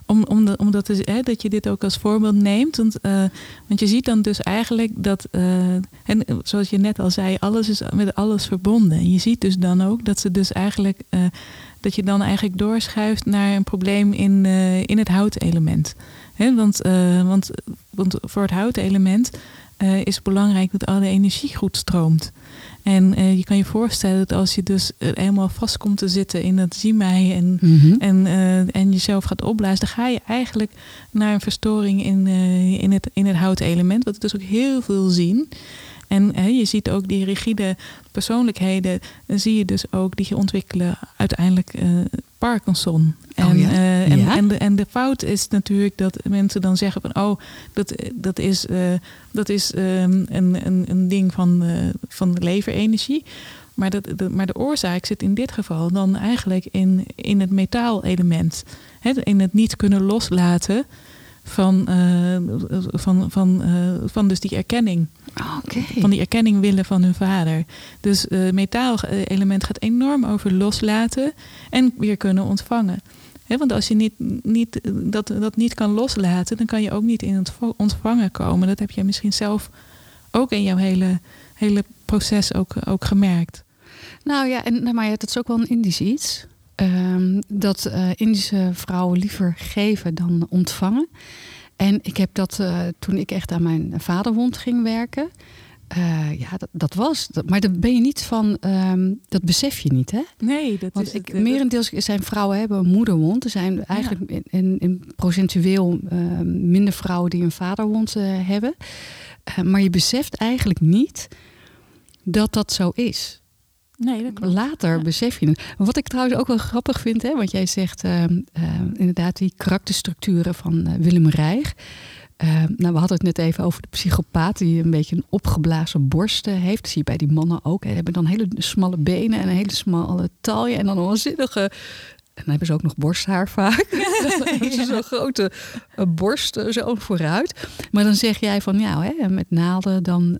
om, om, dat, hè, dat je dit ook als voorbeeld neemt. Want, want je ziet dan dus eigenlijk dat, en zoals je net al zei, alles is met alles verbonden. En je ziet dus dan ook dat ze dus eigenlijk, dat je dan eigenlijk doorschuift naar een probleem in, eh, in het houtelement. Hè, want, eh, want, want voor het houtelement eh, is het belangrijk dat alle energie goed stroomt. En je kan je voorstellen dat als je dus helemaal vast komt te zitten in dat zie mij en, en, eh, en jezelf gaat opblazen, dan ga je eigenlijk naar een verstoring in, in, het, in het houtelement, wat we dus ook heel veel zien. En je ziet ook die rigide persoonlijkheden, zie je dus ook die je ontwikkelen uiteindelijk eh, Parkinson. En, Oh ja? eh, en, Ja? en, de, en de fout is natuurlijk dat mensen dan zeggen van oh, dat, dat is, eh, dat is ehm, een, een, een ding van, van de leverenergie. Maar, dat, de, maar de oorzaak zit in dit geval dan eigenlijk in, in het metaalelement. Hè, in het niet kunnen loslaten van, eh, van, van, eh, van dus die erkenning. Oké. Van die erkenning willen van hun vader. Dus het metaalelement gaat enorm over loslaten en weer kunnen ontvangen. Want als je niet, niet, dat, dat niet kan loslaten, dan kan je ook niet in het ontvangen komen. Dat heb je misschien zelf ook in jouw hele, hele proces ook, ook gemerkt. Nou ja, en, nou, maar dat is ook wel een Indisch iets. Ehm, dat eh, Indische vrouwen liever geven dan ontvangen. En ik heb dat eh, toen ik echt aan mijn vaderwond ging werken. eh, ja, dat, dat was. Dat, maar daar ben je niet van. ehm, dat besef je niet, hè? Nee, dat Want is ik, het, merendeels zijn vrouwen hebben een moederwond. Er zijn eigenlijk in, in, in procentueel eh, minder vrouwen die een vaderwond hebben. Maar je beseft eigenlijk niet dat dat zo is. Nee, dat klopt. Later Ja. besef je het. Wat ik trouwens ook wel grappig vind, hè, want jij zegt ehm, ehm, inderdaad die karakterstructuren van eh, Willem Reich. Ehm, nou, we hadden het net even over de psychopaat die een beetje een opgeblazen borst eh, heeft. Dat zie je bij die mannen ook. Ze hebben dan hele smalle benen en een hele smalle taille en dan een waanzinnige... En dan hebben ze ook nog borsthaar vaak. Dan hebben ze zo'n grote eh, borst zo vooruit. Maar dan zeg jij van, ja, hè, met naalden dan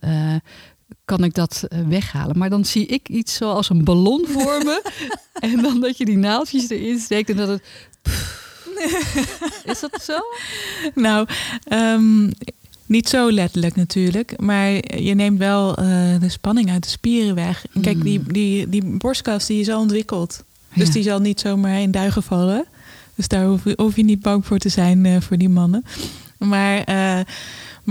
kan ik dat eh, weghalen. Maar dan zie ik iets zoals een ballon vormen. <laughs> en dan dat je die naaldjes erin steekt en dat het... <laughs> Is dat zo? Nou, ehm, niet zo letterlijk natuurlijk. Maar je neemt wel eh, de spanning uit de spieren weg. Kijk, die, die, die borstkas die is al ontwikkeld. Dus Ja. die zal niet zomaar in duigen vallen. Dus daar hoef je, hoef je niet bang voor te zijn eh, voor die mannen. Maar,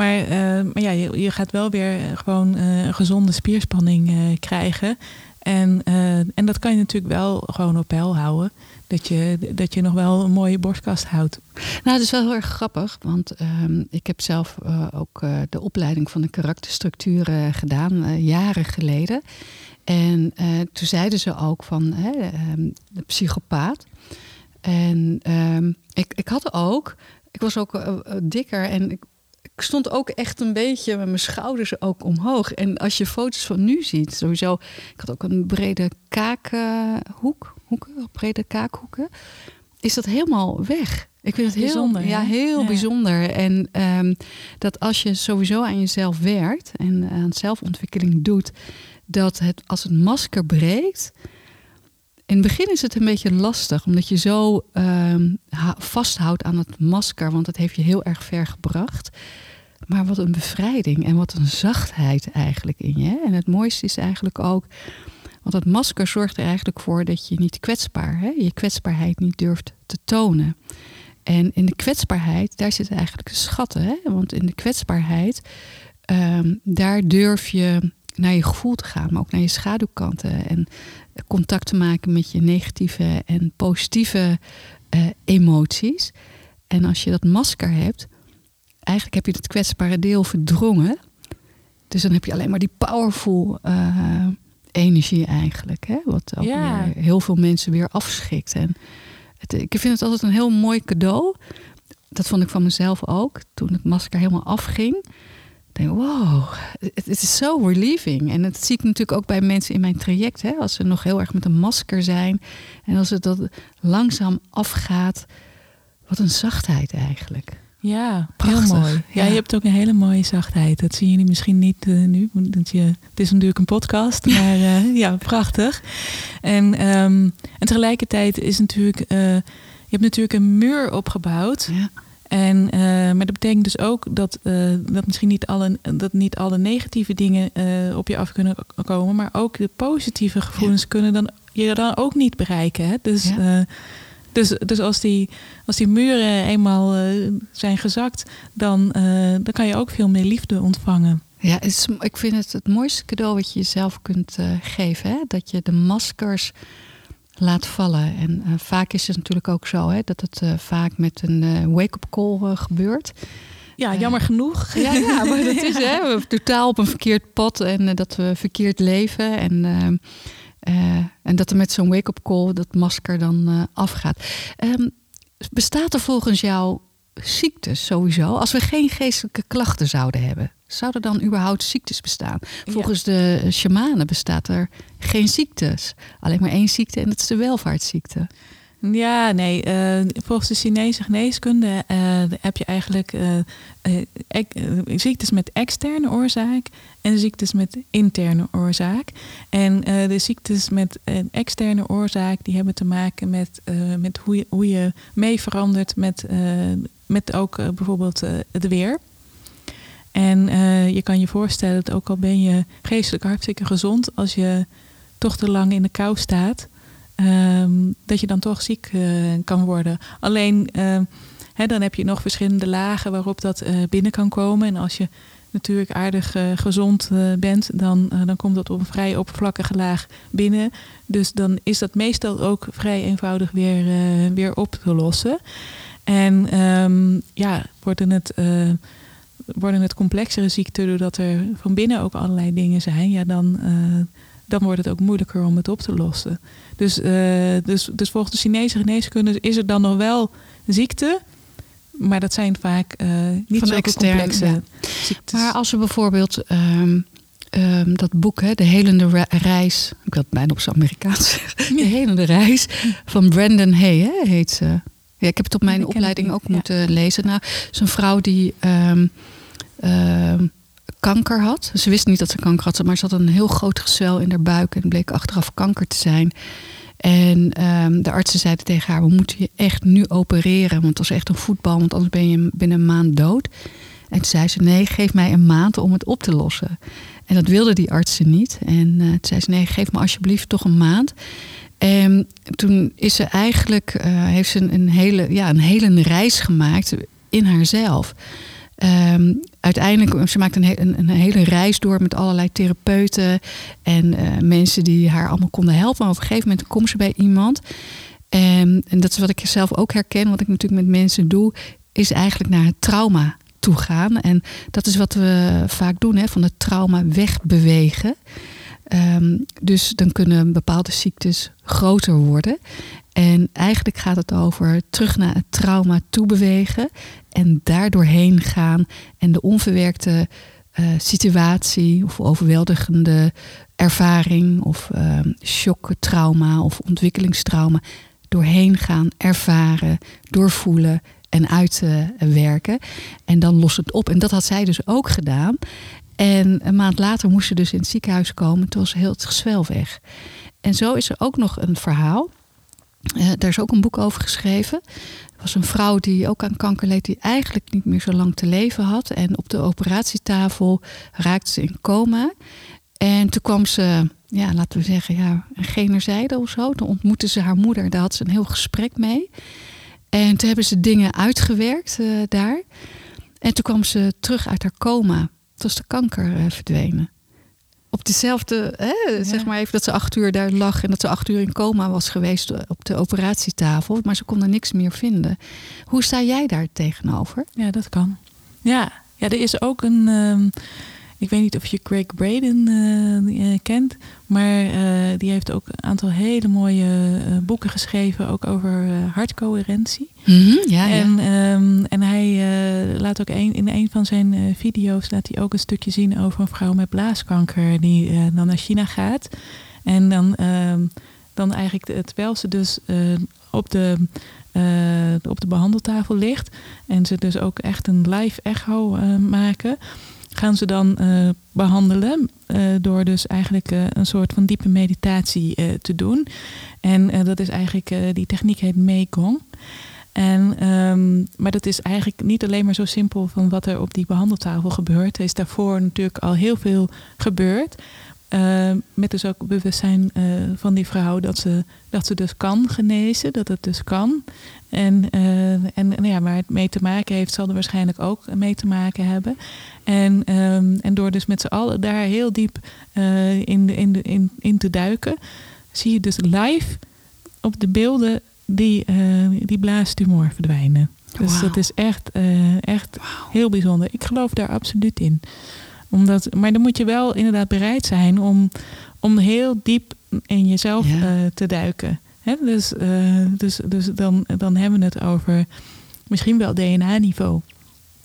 maar, eh, maar ja, je, je gaat wel weer gewoon eh, een gezonde spierspanning eh, krijgen. En, eh, en dat kan je natuurlijk wel gewoon op peil houden. Dat je, dat je nog wel een mooie borstkast houdt. Nou, dat is wel heel erg grappig, want ehm, ik heb zelf eh, ook eh, de opleiding van de karakterstructuren gedaan, eh, jaren geleden. En eh, toen zeiden ze ook van ehm, de psychopaat. En ehm, ik, ik had ook, ik was ook eh, eh, dikker en ik, ik stond ook echt een beetje met mijn schouders ook omhoog. En als je foto's van nu ziet, sowieso, ik had ook een brede kaakhoek, hoeken, brede kaakhoeken, is dat helemaal weg. Ik vind het heel Bijzonder, ja, heel Ja. bijzonder. En ehm, dat als je sowieso aan jezelf werkt en aan zelfontwikkeling doet, dat het als het masker breekt. In het begin is het een beetje lastig, omdat je zo ehm, vasthoudt aan het masker, want het heeft je heel erg ver gebracht. Maar wat een bevrijding en wat een zachtheid eigenlijk in je. En het mooiste is eigenlijk ook, want het masker zorgt er eigenlijk voor dat je niet kwetsbaar, hè, je kwetsbaarheid niet durft te tonen. En in de kwetsbaarheid, daar zitten eigenlijk de schatten. Hè? Want in de kwetsbaarheid, ehm, daar durf je naar je gevoel te gaan, maar ook naar je schaduwkanten. En contact te maken met je negatieve en positieve eh, emoties. En als je dat masker hebt, eigenlijk heb je het kwetsbare deel verdrongen. Dus dan heb je alleen maar die powerful eh, energie eigenlijk. Hè? Wat ook Ja. weer heel veel mensen weer afschrikt. En het, ik vind het altijd een heel mooi cadeau. Dat vond ik van mezelf ook. Toen het masker helemaal afging. Denk, wow, het, is zo relieving. En dat zie ik natuurlijk ook bij mensen in mijn traject. Hè? Als ze nog heel erg met een masker zijn. En als het dat langzaam afgaat. Wat een zachtheid eigenlijk. Ja, Prachtig, heel mooi. Ja, ja. je hebt ook een hele mooie zachtheid. Dat zien jullie misschien niet eh, nu. Want je, het is natuurlijk een podcast, <laughs> maar eh, ja, prachtig. En, ehm, en tegelijkertijd is natuurlijk... eh, je hebt natuurlijk een muur opgebouwd. Ja. En, eh, maar dat betekent dus ook dat, eh, dat misschien niet alle, dat niet alle negatieve dingen eh, op je af kunnen komen. Maar ook de positieve gevoelens kunnen dan, je dan ook niet bereiken. Hè? Dus, Ja. dus, dus als, die, als die muren eenmaal zijn gezakt, dan, dan kan je ook veel meer liefde ontvangen. Ja, is, ik vind het het mooiste cadeau wat je jezelf kunt geven. Hè? Dat je de maskers laat vallen. En eh, vaak is het natuurlijk ook zo hè, dat het eh, vaak met een eh, wake-up call gebeurt. Ja, jammer genoeg. <laughs> Ja, ja, maar dat is hè, we <laughs> totaal op een verkeerd pad en dat we verkeerd leven. En, en dat er met zo'n wake-up call dat masker dan afgaat. Ehm, bestaat er volgens jou ziektes sowieso? Als we geen geestelijke klachten zouden hebben, zouden dan überhaupt ziektes bestaan? Volgens de shamanen bestaat er geen ziektes. Alleen maar één ziekte en dat is de welvaartsziekte. Ja, nee. eh, volgens de Chinese geneeskunde eh, heb je eigenlijk eh, ek- ziektes met externe oorzaak en ziektes met interne oorzaak. En de ziektes met een externe oorzaak die hebben te maken met, met hoe, je, hoe je mee verandert met, met ook bijvoorbeeld het weer. En eh, je kan je voorstellen dat ook al ben je geestelijk hartstikke gezond, als je toch te lang in de kou staat, ehm, dat je dan toch ziek eh, kan worden. Alleen ehm, hè, dan heb je nog verschillende lagen waarop dat eh, binnen kan komen. En als je natuurlijk aardig gezond bent, dan, dan komt dat op een vrij oppervlakkige laag binnen. Dus dan is dat meestal ook vrij eenvoudig weer, weer op te lossen. En ehm, ja, worden het, worden het complexere ziekten doordat er van binnen ook allerlei dingen zijn, ja, dan, eh, dan wordt het ook moeilijker om het op te lossen. Dus, eh, dus, dus volgens de Chinese geneeskunde is er dan nog wel ziekte, maar dat zijn vaak eh, niet zo complexe ja. ziektes. Maar als we bijvoorbeeld ehm, ehm, dat boek, hè, De Helende Re- Reis, ik het bijna op zijn Amerikaans zeggen, <laughs> De Helende Reis van Brandon Hay hè, heet ze. Ja, ik heb het op mijn opleiding ook ja. moeten lezen. Nou, zo'n vrouw die ehm, ehm, kanker had. Ze wist niet dat ze kanker had, maar ze had een heel groot gezwel in haar buik en bleek achteraf kanker te zijn. En ehm, de artsen zeiden tegen haar: We moeten je echt nu opereren. Want het was echt een voetbal, want anders ben je binnen een maand dood. En toen zei ze: Nee, geef mij een maand om het op te lossen. En dat wilden die artsen niet. En eh, toen zei ze: Nee, geef me alsjeblieft toch een maand. En toen is ze eigenlijk, eh, heeft ze een hele, ja, een hele reis gemaakt in haarzelf. Ehm, uiteindelijk, ze maakt een, een, hele reis door met allerlei therapeuten en eh, mensen die haar allemaal konden helpen. Maar op een gegeven moment komt ze bij iemand. En, en dat is wat ik zelf ook herken, wat ik natuurlijk met mensen doe, is eigenlijk naar het trauma toe gaan. En dat is wat we vaak doen, hè, van het trauma wegbewegen. Ehm, dus dan kunnen bepaalde ziektes groter worden. En eigenlijk gaat het over terug naar het trauma toe bewegen en daardoorheen gaan en de onverwerkte eh, situatie of overweldigende ervaring of ehm shock, trauma of ontwikkelingstrauma doorheen gaan, ervaren, doorvoelen en uitwerken. en dan lost het op. En dat had zij dus ook gedaan. En een maand later moest ze dus in het ziekenhuis komen. Toen was heel het gezwel weg. En zo is er ook nog een verhaal. Eh, daar is ook een boek over geschreven. Er was een vrouw die ook aan kanker leed, die eigenlijk niet meer zo lang te leven had. En op de operatietafel raakte ze in coma. En toen kwam ze, ja, laten we zeggen, ja, een generzijde of zo. Toen ontmoette ze haar moeder, daar had ze een heel gesprek mee. En toen hebben ze dingen uitgewerkt eh, daar. En toen kwam ze terug uit haar coma. Was de kanker eh, verdwenen. Op dezelfde, hè, zeg maar even dat ze acht uur daar lag en dat ze acht uur in coma was geweest op de operatietafel. Maar ze kon er niks meer vinden. Hoe sta jij daar tegenover? Ja, dat kan. Ja, ja er is ook een. ehm, ik weet niet of je Craig Braden eh, eh, kent, maar eh, die heeft ook een aantal hele mooie boeken geschreven, ook over hartcoherentie. Ja, En, ehm, en hij laat ook een, in een van zijn video's laat hij ook een stukje zien over een vrouw met blaaskanker die dan naar China gaat. En dan, ehm, dan eigenlijk, terwijl ze dus op, de, op de behandeltafel ligt en ze dus ook echt een live echo maken, gaan ze dan eh, behandelen eh, door dus eigenlijk eh, een soort van diepe meditatie te doen. En dat is eigenlijk, die techniek heet Meigong. En, ehm, maar dat is eigenlijk niet alleen maar zo simpel van wat er op die behandeltafel gebeurt. Er is daarvoor natuurlijk al heel veel gebeurd. Eh, met dus ook bewustzijn eh, van die vrouw dat ze, dat ze dus kan genezen, dat het dus kan. En, eh, en nou ja, waar het mee te maken heeft, zal er waarschijnlijk ook mee te maken hebben. En, ehm, en door dus met z'n allen daar heel diep in, de, in, de, in, in te duiken, zie je dus live op de beelden die, die blaastumor verdwijnen. Dus dat is echt, echt heel bijzonder. Ik geloof daar absoluut in. Omdat, maar dan moet je wel inderdaad bereid zijn om, om heel diep in jezelf Ja. eh, te duiken. Hè? Dus, eh, dus, dus dan, dan hebben we het over misschien wel DNA-niveau.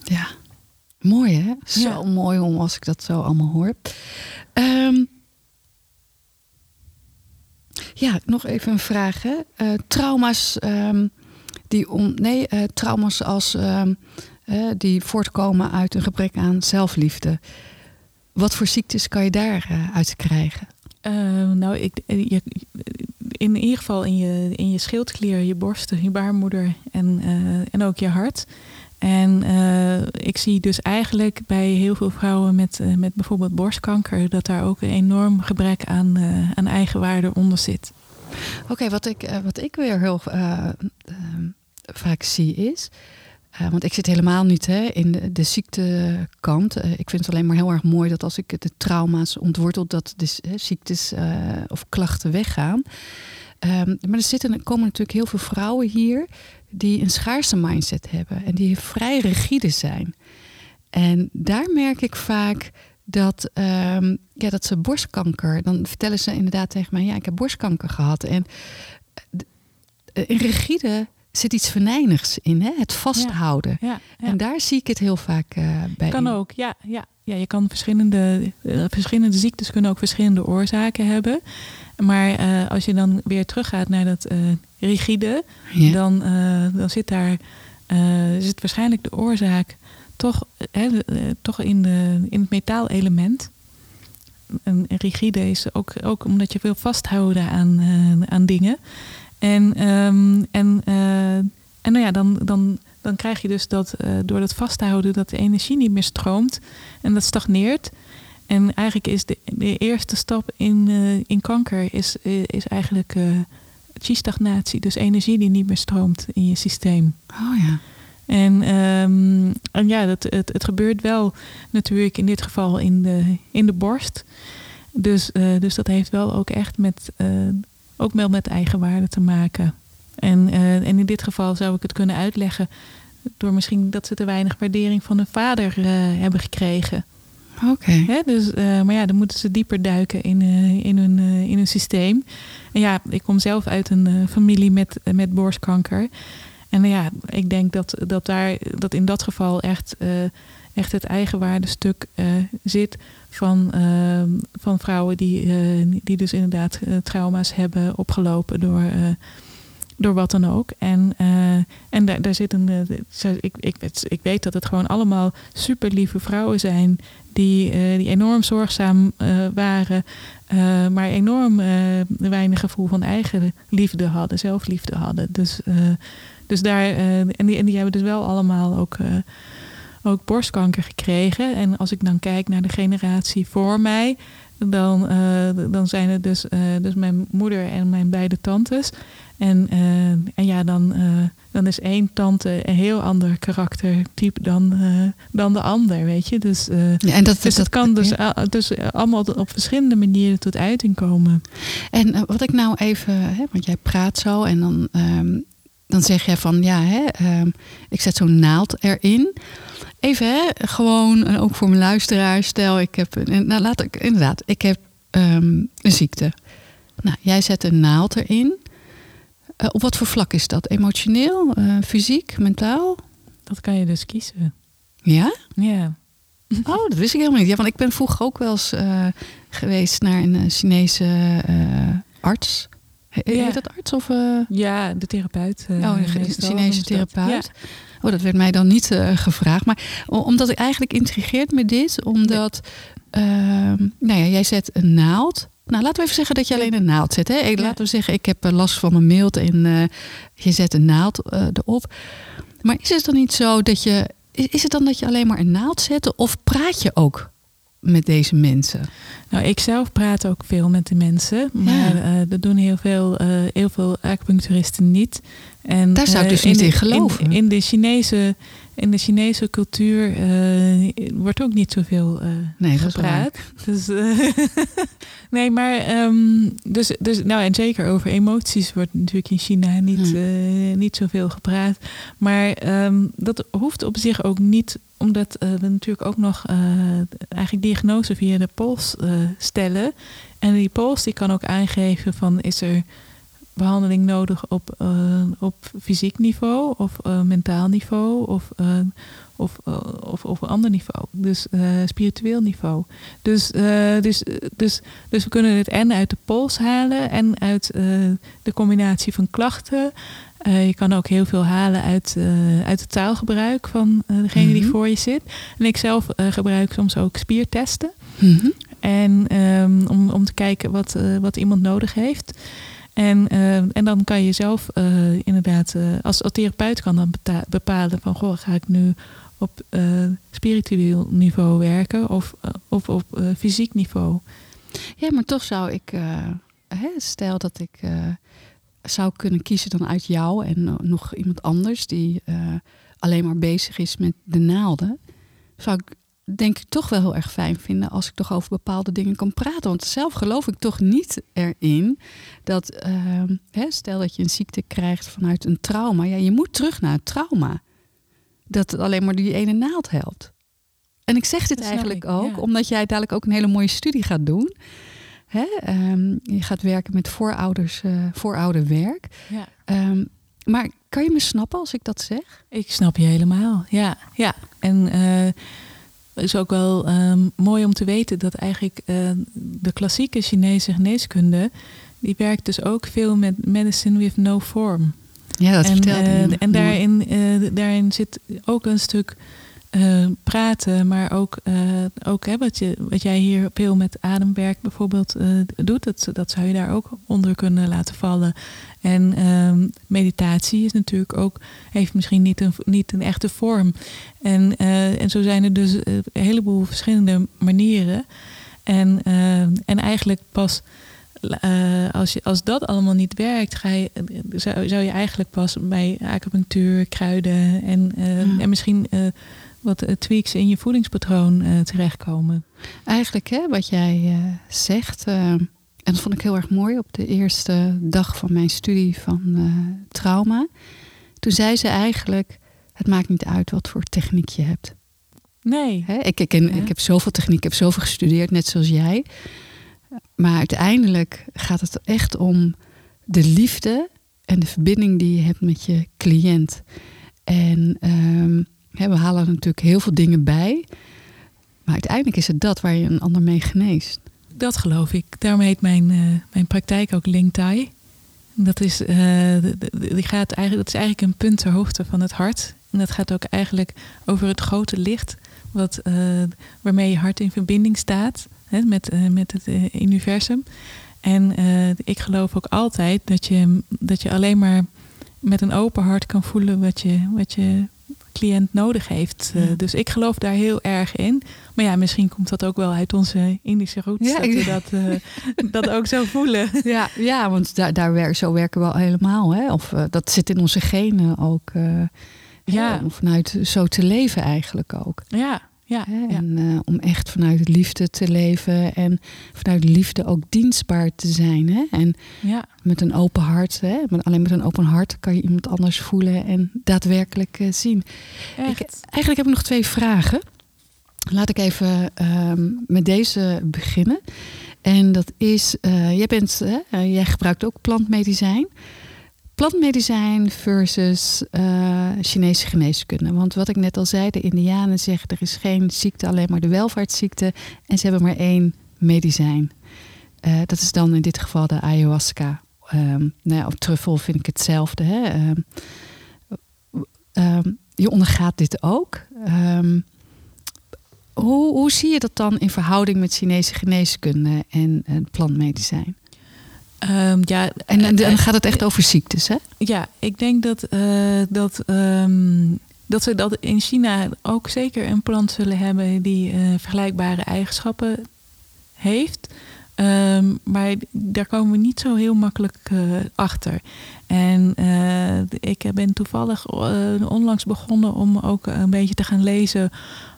Ja, mooi hè? Zo Ja. mooi om als ik dat zo allemaal hoor. Ehm, ja, nog even een vraag. Hè? Eh, trauma's ehm, die om, nee, trauma's als ehm, die voortkomen uit een gebrek aan zelfliefde. Wat voor ziektes kan je daar eh, uit krijgen? Eh, nou, ik, eh, je, in ieder geval in je, in je schildklier, je borsten, je baarmoeder en, en ook je hart. En ik zie dus eigenlijk bij heel veel vrouwen met, met bijvoorbeeld borstkanker... dat daar ook een enorm gebrek aan, aan eigenwaarde onder zit. Oké, wat, ik, wat ik weer heel vaak zie is. Eh, want ik zit helemaal niet hè, in de, ziektekant. Eh, ik vind het alleen maar heel erg mooi dat als ik de trauma's ontwortel, dat de hè, ziektes eh, of klachten weggaan. Ehm, maar er zitten, er komen natuurlijk heel veel vrouwen hier die een schaarse mindset hebben en die vrij rigide zijn. En daar merk ik vaak dat, ehm, ja, dat ze borstkanker. Dan vertellen ze inderdaad tegen mij: ja, ik heb borstkanker gehad. En in rigide zit iets venijnigs in, hè? het vasthouden. Ja, ja. En daar zie ik het heel vaak eh, bij. Kan ook, ja. ja. ja je kan verschillende, eh, verschillende ziektes kunnen ook verschillende oorzaken hebben. Maar eh, als je dan weer teruggaat naar dat rigide, dan, dan zit daar zit waarschijnlijk de oorzaak toch, hè, toch in, de, in het metaalelement. en rigide is ook, ook omdat je wil vasthouden aan, aan dingen. En, ehm, en, eh, en nou ja, dan, dan, dan krijg je dus dat eh, door dat vasthouden dat de energie niet meer stroomt en dat stagneert. En eigenlijk is de, de eerste stap in, eh, in kanker is, is eigenlijk chi-stagnatie. Dus energie die niet meer stroomt in je systeem. Oh ja. En, ehm, en ja, dat, het, het gebeurt wel natuurlijk in dit geval in de, in de borst. Dus, dus dat heeft wel ook echt met, ook wel met eigenwaarde te maken. En, eh, en in dit geval zou ik het kunnen uitleggen door misschien dat ze te weinig waardering van hun vader eh, hebben gekregen. Oké. Dus, eh, maar ja, dan moeten ze dieper duiken in, in, hun, in hun systeem. En ja, ik kom zelf uit een familie met, met borstkanker. En ja, ik denk dat, dat, daar, dat in dat geval echt, echt het eigenwaardestuk zit van, eh, van vrouwen die, eh, die dus inderdaad eh, trauma's hebben opgelopen door, eh, door wat dan ook. En, en daar, daar zit een. ik, ik, weet- ik weet dat het gewoon allemaal super lieve vrouwen zijn. Die, die enorm zorgzaam waren. maar enorm weinig gevoel van eigen liefde hadden, zelfliefde hadden. Dus, dus daar. en, die, en die hebben dus wel allemaal ook. Ook borstkanker gekregen. En als ik dan kijk naar de generatie voor mij, dan, eh, dan zijn het dus, eh, dus mijn moeder en mijn beide tantes. En, eh, en ja, dan, dan is één tante een heel ander karaktertype dan, dan de ander, weet je. Dus, Ja, en dat, dus dat kan dus, al- dus allemaal op verschillende manieren tot uiting komen. En wat ik nou even, hè, want jij praat zo en dan, ehm, dan zeg jij van ja, hè, ehm, ik zet zo'n naald erin. Even, hè, gewoon en ook voor mijn luisteraars, stel ik heb, een, nou laat ik inderdaad, ik heb ehm, een ziekte. Nou, jij zet een naald erin. Eh, op wat voor vlak is dat? Emotioneel, eh, fysiek, mentaal? Dat kan je dus kiezen. Ja? Ja. Oh, dat wist ik helemaal niet. Ja, want ik ben vroeger ook wel eens eh, geweest naar een Chinese arts. He- Ja. Heet dat arts of? Ja, de therapeut. oh, een Chinese therapeut. Ja. Oh, dat werd mij dan niet eh, gevraagd. Maar omdat ik eigenlijk intrigeert me dit, omdat, ehm, nou ja, jij zet een naald. Nou, laten we even zeggen dat je alleen een naald zet. Hè? Ja. Laten we zeggen, ik heb eh, last van mijn mild en eh, je zet een naald erop. Maar is het dan niet zo dat je, is, is het dan dat je alleen maar een naald zet, of praat je ook met deze mensen? Nou, ik zelf praat ook veel met de mensen, maar Ja. eh, dat doen heel veel, eh, heel veel acupuncturisten niet. En, Daar zou ik eh, dus niet de- in geloven. In, in de Chinese, in de Chinese cultuur eh, wordt ook niet zoveel Nee, is gepraat. <laughs> Dus, eh, <laughs> nee, maar ehm, dus, dus, nou en zeker over emoties wordt natuurlijk in China niet, Hmm. niet zoveel gepraat. Maar ehm, dat hoeft op zich ook niet, omdat we natuurlijk ook nog eigenlijk diagnose via de pols stellen. En die pols die kan ook aangeven van is er behandeling nodig op, eh, op fysiek niveau of eh, mentaal niveau of, eh, of, of, of een ander niveau. Dus spiritueel niveau. Dus, dus, dus, dus we kunnen het en uit de pols halen en uit de combinatie van klachten. Je kan ook heel veel halen uit, uit het taalgebruik van degene die Mhm. voor je zit. En ik zelf gebruik soms ook spiertesten. Mhm. En ehm, om, om te kijken wat, wat iemand nodig heeft. En, eh, en dan kan je zelf eh, inderdaad, eh, als, als therapeut kan dan bepalen van goh, ga ik nu op spiritueel niveau werken of, of op fysiek niveau. Ja, maar toch zou ik, hè, stel dat ik zou kunnen kiezen dan uit jou en no- nog iemand anders die alleen maar bezig is met de naalden, zou ik denk ik toch wel heel erg fijn vinden als ik toch over bepaalde dingen kan praten. Want zelf geloof ik toch niet erin dat, ehm, hè, stel dat je een ziekte krijgt vanuit een trauma, ja, je moet terug naar het trauma. Dat het alleen maar die ene naald helpt. En ik zeg dit Dat eigenlijk ik, ook ja. omdat jij dadelijk ook een hele mooie studie gaat doen. Hè? ehm, je gaat werken met voorouders, eh voorouderwerk. Ja. Ehm, maar kan je me snappen als ik dat zeg? Ik snap je helemaal, ja. ja. En eh, is ook wel ehm, mooi om te weten dat eigenlijk eh, de klassieke Chinese geneeskunde, die werkt dus ook veel met medicine with no form. Ja, dat en, vertelde eh, en daarin, eh, daarin zit ook een stuk eh, praten, maar ook, eh, ook hè, wat, je, wat jij hier veel met ademwerk bijvoorbeeld eh, doet, dat, dat zou je daar ook onder kunnen laten vallen. En ehm, meditatie is natuurlijk ook, heeft misschien niet een, niet een echte vorm. En, en zo zijn er dus een heleboel verschillende manieren. En, en eigenlijk pas als, je, als dat allemaal niet werkt, ga je, zou, zou je eigenlijk pas bij acupunctuur, kruiden en, Ja. en misschien wat eh, tweaks in je voedingspatroon eh, terechtkomen. Eigenlijk, hè, wat jij eh, zegt, en dat vond ik heel erg mooi op de eerste dag van mijn studie van trauma. Toen zei ze eigenlijk: Het maakt niet uit wat voor techniek je hebt. Nee. Hè, ik, ik, Ja. ik heb zoveel techniek, ik heb zoveel gestudeerd, net zoals jij. Maar uiteindelijk gaat het echt om de liefde en de verbinding die je hebt met je cliënt. En ehm, we halen natuurlijk heel veel dingen bij. Maar uiteindelijk is het dat waar je een ander mee geneest. Dat geloof ik. Daarom heet mijn, eh, mijn praktijk ook Lingtai. Dat is, eh, die gaat eigenlijk, dat is eigenlijk een punt ter hoogte van het hart. En dat gaat ook eigenlijk over het grote licht wat, eh, waarmee je hart in verbinding staat hè, met, met het universum. En ik geloof ook altijd dat je, dat je alleen maar met een open hart kan voelen wat je, wat je cliënt nodig heeft. Eh, dus ik geloof daar heel erg in. Maar ja, misschien komt dat ook wel uit onze Indische roots. Ja, dat we dat, eh, <laughs> dat ook zo voelen. <laughs> Ja, ja want daar, daar wer- zo werken we al helemaal. Hè? Of eh, dat zit in onze genen ook. Ja. Om vanuit zo te leven eigenlijk ook. Ja, ja. En eh, om echt vanuit liefde te leven en vanuit liefde ook dienstbaar te zijn. Hè? En ja. met een open hart, hè? Met, alleen met een open hart kan je iemand anders voelen en daadwerkelijk eh, zien. Ik, eigenlijk heb ik nog twee vragen. Laat ik even ehm, met deze beginnen. En dat is, eh, jij, bent, jij gebruikt ook plantmedicijn. Plantmedicijn versus eh, Chinese geneeskunde. Want wat ik net al zei, de Indianen zeggen er is geen ziekte, alleen maar de welvaartsziekte. En ze hebben maar één medicijn. Eh, dat is dan in dit geval de ayahuasca. Ehm nou ja, op truffel vind ik hetzelfde. Hè? Ehm, ehm, je ondergaat dit ook. Hoe, hoe zie je dat dan in verhouding met Chinese geneeskunde en plantmedicijn? Ehm, ja, En, en dan eh, gaat het echt over ziektes, hè? Ja, ik denk dat, eh, dat, ehm, dat ze dat in China ook zeker een plant zullen hebben die eh, vergelijkbare eigenschappen heeft. Ehm, maar daar komen we niet zo heel makkelijk eh, achter. En eh, ik ben toevallig eh, onlangs begonnen om ook een beetje te gaan lezen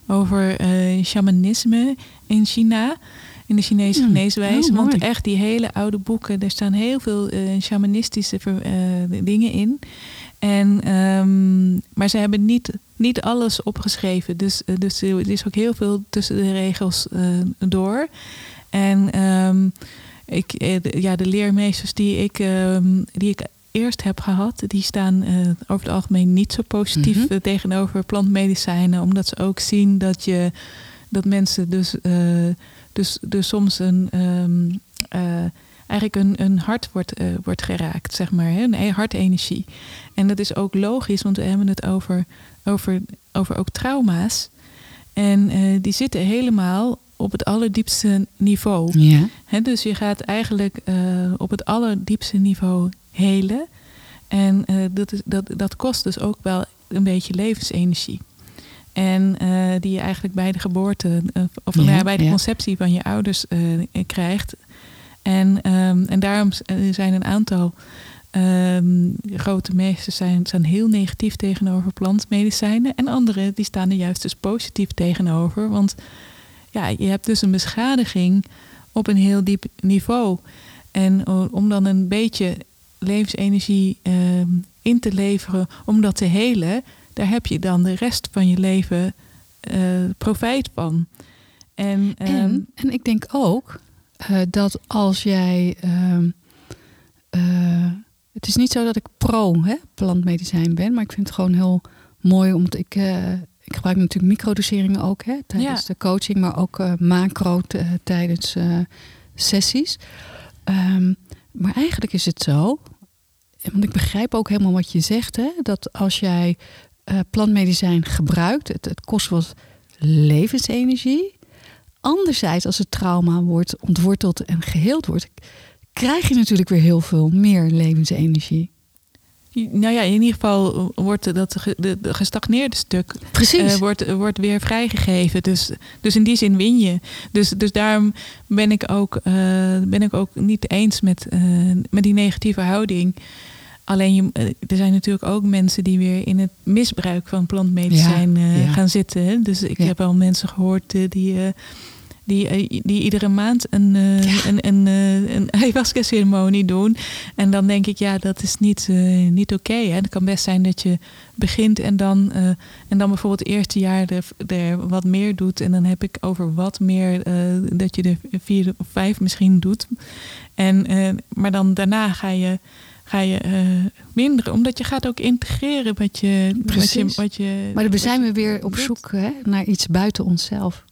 over eh, shamanisme in China. In de Chinese geneeswijze. oh, want mooi. echt die hele oude boeken, daar staan heel veel eh, shamanistische ver- eh, dingen in. En, ehm, maar ze hebben niet, niet alles opgeschreven. Dus, eh, dus er is ook heel veel tussen de regels door. En ehm, ik, de- ja, de leermeesters die ik, ehm, die ik eerst heb gehad, die staan over het algemeen niet zo positief Mhm. tegenover plantmedicijnen. Omdat ze ook zien dat je dat mensen dus, dus, dus soms een eh, eigenlijk een, een hart wordt, eh, wordt geraakt, zeg maar, hè? een hartenergie. En dat is ook logisch, want we hebben het over, over, over ook trauma's. En eh, die zitten helemaal op het allerdiepste niveau. Ja. Hè, dus je gaat eigenlijk op het allerdiepste niveau helen. En dat, is, dat, dat kost dus ook wel een beetje levensenergie. En eh, die je eigenlijk bij de geboorte, eh, of Ja, nou ja, bij de ja. conceptie van je ouders eh, krijgt. En, ehm, en daarom zijn een aantal ehm, grote meesters zijn, zijn heel negatief tegenover plantmedicijnen. En anderen die staan er juist dus positief tegenover. Want ja, je hebt dus een beschadiging op een heel diep niveau. En om dan een beetje levensenergie ehm, in te leveren om dat te helen, daar heb je dan de rest van je leven eh, profijt van. En, ehm, En, en ik denk ook eh, dat als jij. ehm, eh, het is niet zo dat ik pro hè, plantmedicijn ben, maar ik vind het gewoon heel mooi. Omdat ik, ik gebruik natuurlijk microdoseringen ook hè, tijdens Ja. de coaching, maar ook macro tijdens sessies. Ehm, maar eigenlijk is het zo, want ik begrijp ook helemaal wat je zegt, hè, dat als jij eh, plantmedicijn gebruikt. Het, het kost wat levensenergie. Anderzijds, als het trauma wordt ontworteld en geheeld wordt, krijg je natuurlijk weer heel veel meer levensenergie. Nou ja, in ieder geval wordt dat ge- de, de gestagneerde stuk Precies. eh, wordt, wordt weer vrijgegeven. Dus, dus in die zin win je. Dus, dus daarom ben ik ook, eh, ben ik ook niet eens met, met die negatieve houding. Alleen je, eh, er zijn natuurlijk ook mensen die weer in het misbruik van plantmedicijn Ja, eh, ja. gaan zitten. Dus ik Ja. heb wel mensen gehoord eh, die, die, die iedere maand een, een, een, een <laughs> ayahuasca-ceremonie doen. En dan denk ik, ja, dat is niet, niet oké. hè. het kan best zijn dat je begint en dan, en dan bijvoorbeeld het eerste jaar er, er wat meer doet. En dan heb ik over wat meer dat je er vier of vijf misschien doet. En, maar dan daarna ga je, ga je eh, minderen, omdat je gaat ook integreren wat je. Wat je, Precies. wat je maar dan zijn we weer op zoek hè, naar iets buiten onszelf.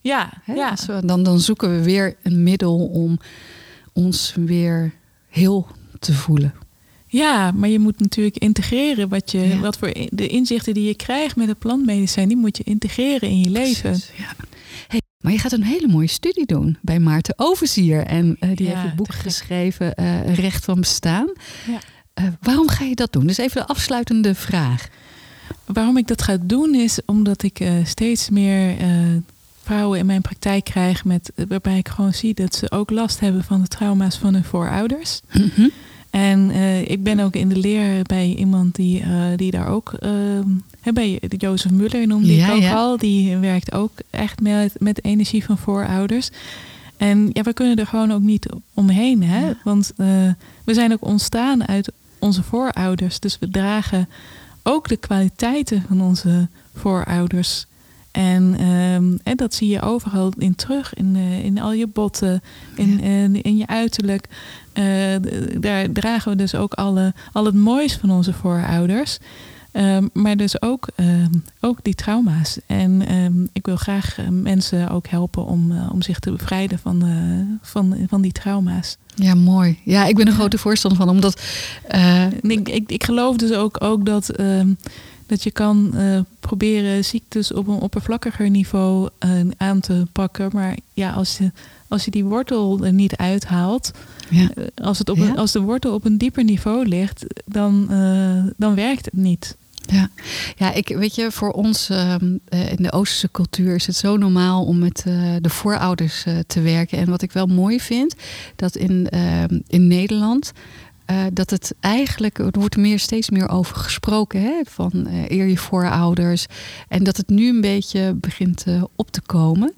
Ja, Hè? ja. We- dan, dan zoeken we weer een middel om ons weer heel te voelen. Ja, maar je moet natuurlijk integreren wat je, Ja. wat voor de inzichten die je krijgt met het plantmedicijn, die moet je integreren in je leven. Precies, ja. Hey, maar je gaat een hele mooie studie doen bij Maarten Overzier. En eh, die Ja, heeft het boek geschreven, eh, Recht van Bestaan. Ja. Eh, waarom ga je dat doen? Dus even de afsluitende vraag. Waarom ik dat ga doen is omdat ik steeds meer vrouwen in mijn praktijk krijg met, waarbij ik gewoon zie dat ze ook last hebben van de trauma's van hun voorouders. Mhm. En ik ben ook in de leer bij iemand die, die daar ook, eh, Jozef Muller noemde Ja, ik ook ja. al, die werkt ook echt met, met energie van voorouders. En ja, we kunnen er gewoon ook niet omheen, hè? Ja. want eh, we zijn ook ontstaan uit onze voorouders. Dus we dragen ook de kwaliteiten van onze voorouders. En, ehm, en dat zie je overal in terug, in, eh, in al je botten, in, in, in je uiterlijk. Eh, daar dragen we dus ook alle, al het moois van onze voorouders. Ehm, maar dus ook, ehm, ook die trauma's. En ehm, ik wil graag eh, mensen ook helpen om, eh, om zich te bevrijden van, eh, van, van die trauma's. Ja, mooi. Ja, ik ben een grote voorstander van, omdat... ik, ik, ik geloof dus ook, ook dat, dat je kan proberen ziektes op een oppervlakkiger niveau aan te pakken. Maar ja, als je, als je die wortel er niet uithaalt, ja. als, het op Ja. als de wortel op een dieper niveau ligt, dan, dan werkt het niet. Ja, ja ik, weet je, voor ons ehm, eh, in de Oosterse cultuur is het zo normaal om met eh, de voorouders eh, te werken. En wat ik wel mooi vind, dat in, ehm, in Nederland. dat het eigenlijk, er wordt meer, steeds meer over gesproken, hè, van eer je voorouders. En dat het nu een beetje begint op te komen.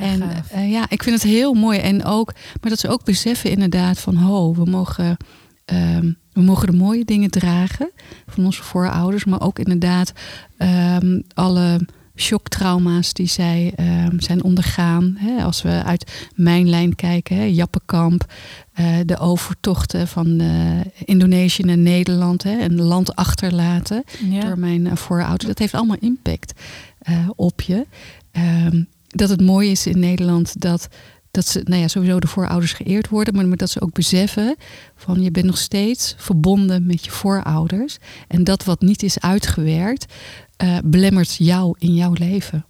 en eh, ja, ik vind het heel mooi. En ook, maar dat ze ook beseffen inderdaad van, ho, we mogen, ehm, we mogen de mooie dingen dragen van onze voorouders, maar ook inderdaad ehm, alle shocktrauma's die zij ehm, zijn ondergaan. Hè, als we uit mijn lijn kijken, hè, Jappenkamp, eh, de overtochten van eh, Indonesië naar Nederland, hè, een land achterlaten ja. door mijn eh, voorouders. Dat heeft allemaal impact op je. Ehm, dat het mooi is in Nederland dat, dat ze, nou ja, sowieso de voorouders geëerd worden, maar dat ze ook beseffen van je bent nog steeds verbonden met je voorouders. En dat wat niet is uitgewerkt, eh, belemmert jou in jouw leven.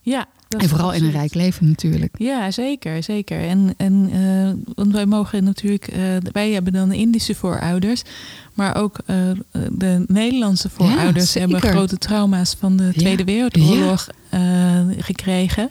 ja, En vooral in een rijk leven natuurlijk. Ja, zeker, zeker. En, en eh, want wij mogen natuurlijk, eh, wij hebben dan de Indische voorouders, maar ook de Nederlandse voorouders Ja, hebben grote trauma's van de Ja, Tweede Wereldoorlog gekregen.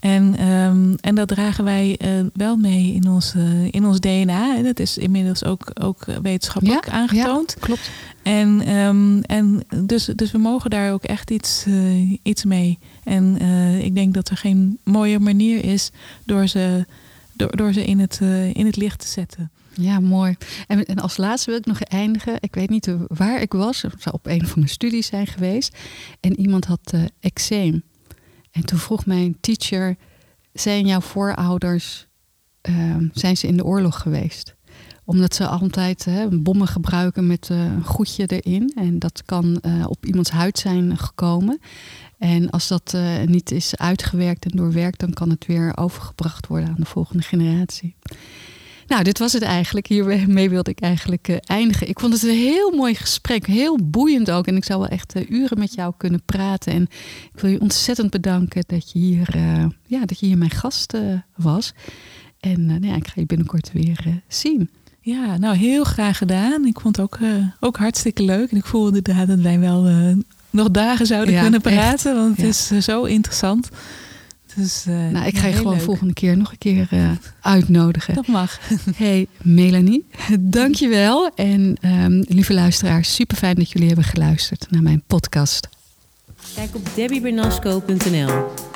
En, ehm, en dat dragen wij eh, wel mee in ons, eh, in ons DNA. En dat is inmiddels ook, ook wetenschappelijk Ja, aangetoond. Klopt. En, ehm, en dus, dus we mogen daar ook echt iets, eh, iets mee. En ik denk dat er geen mooie manier is door ze, door, door ze in, het, in het licht te zetten. Ja, mooi. En, en als laatste wil ik nog eindigen. Ik weet niet waar ik was. Het zou op een van mijn studies zijn geweest. En iemand had eczeem. En toen vroeg mijn teacher... zijn jouw voorouders... ehm, zijn ze in de oorlog geweest? Omdat ze altijd hè, bommen gebruiken met eh, een goedje erin. En dat kan eh, op iemands huid zijn gekomen. En als dat eh, niet is uitgewerkt en doorwerkt... dan kan het weer overgebracht worden aan de volgende generatie. Nou, dit was het eigenlijk. Hiermee wilde ik eigenlijk uh, eindigen. Ik vond het een heel mooi gesprek. Heel boeiend ook. En ik zou wel echt uh, uren met jou kunnen praten. En ik wil je ontzettend bedanken dat je hier, uh, ja, dat je hier mijn gast was. En nou ja, ik ga je binnenkort weer zien. Ja, nou heel graag gedaan. Ik vond het ook, ook hartstikke leuk. En ik voelde inderdaad dat wij wel nog dagen zouden ja, kunnen praten. Echt. Want het ja. is zo interessant. Dus, uh, nou, ik ga je gewoon leuk. volgende keer nog een keer uh, uitnodigen. Dat mag. <laughs> <laughs> Hey Melanie, dankjewel. En um, lieve luisteraars, super fijn dat jullie hebben geluisterd naar mijn podcast. Kijk op debbiebernasco.nl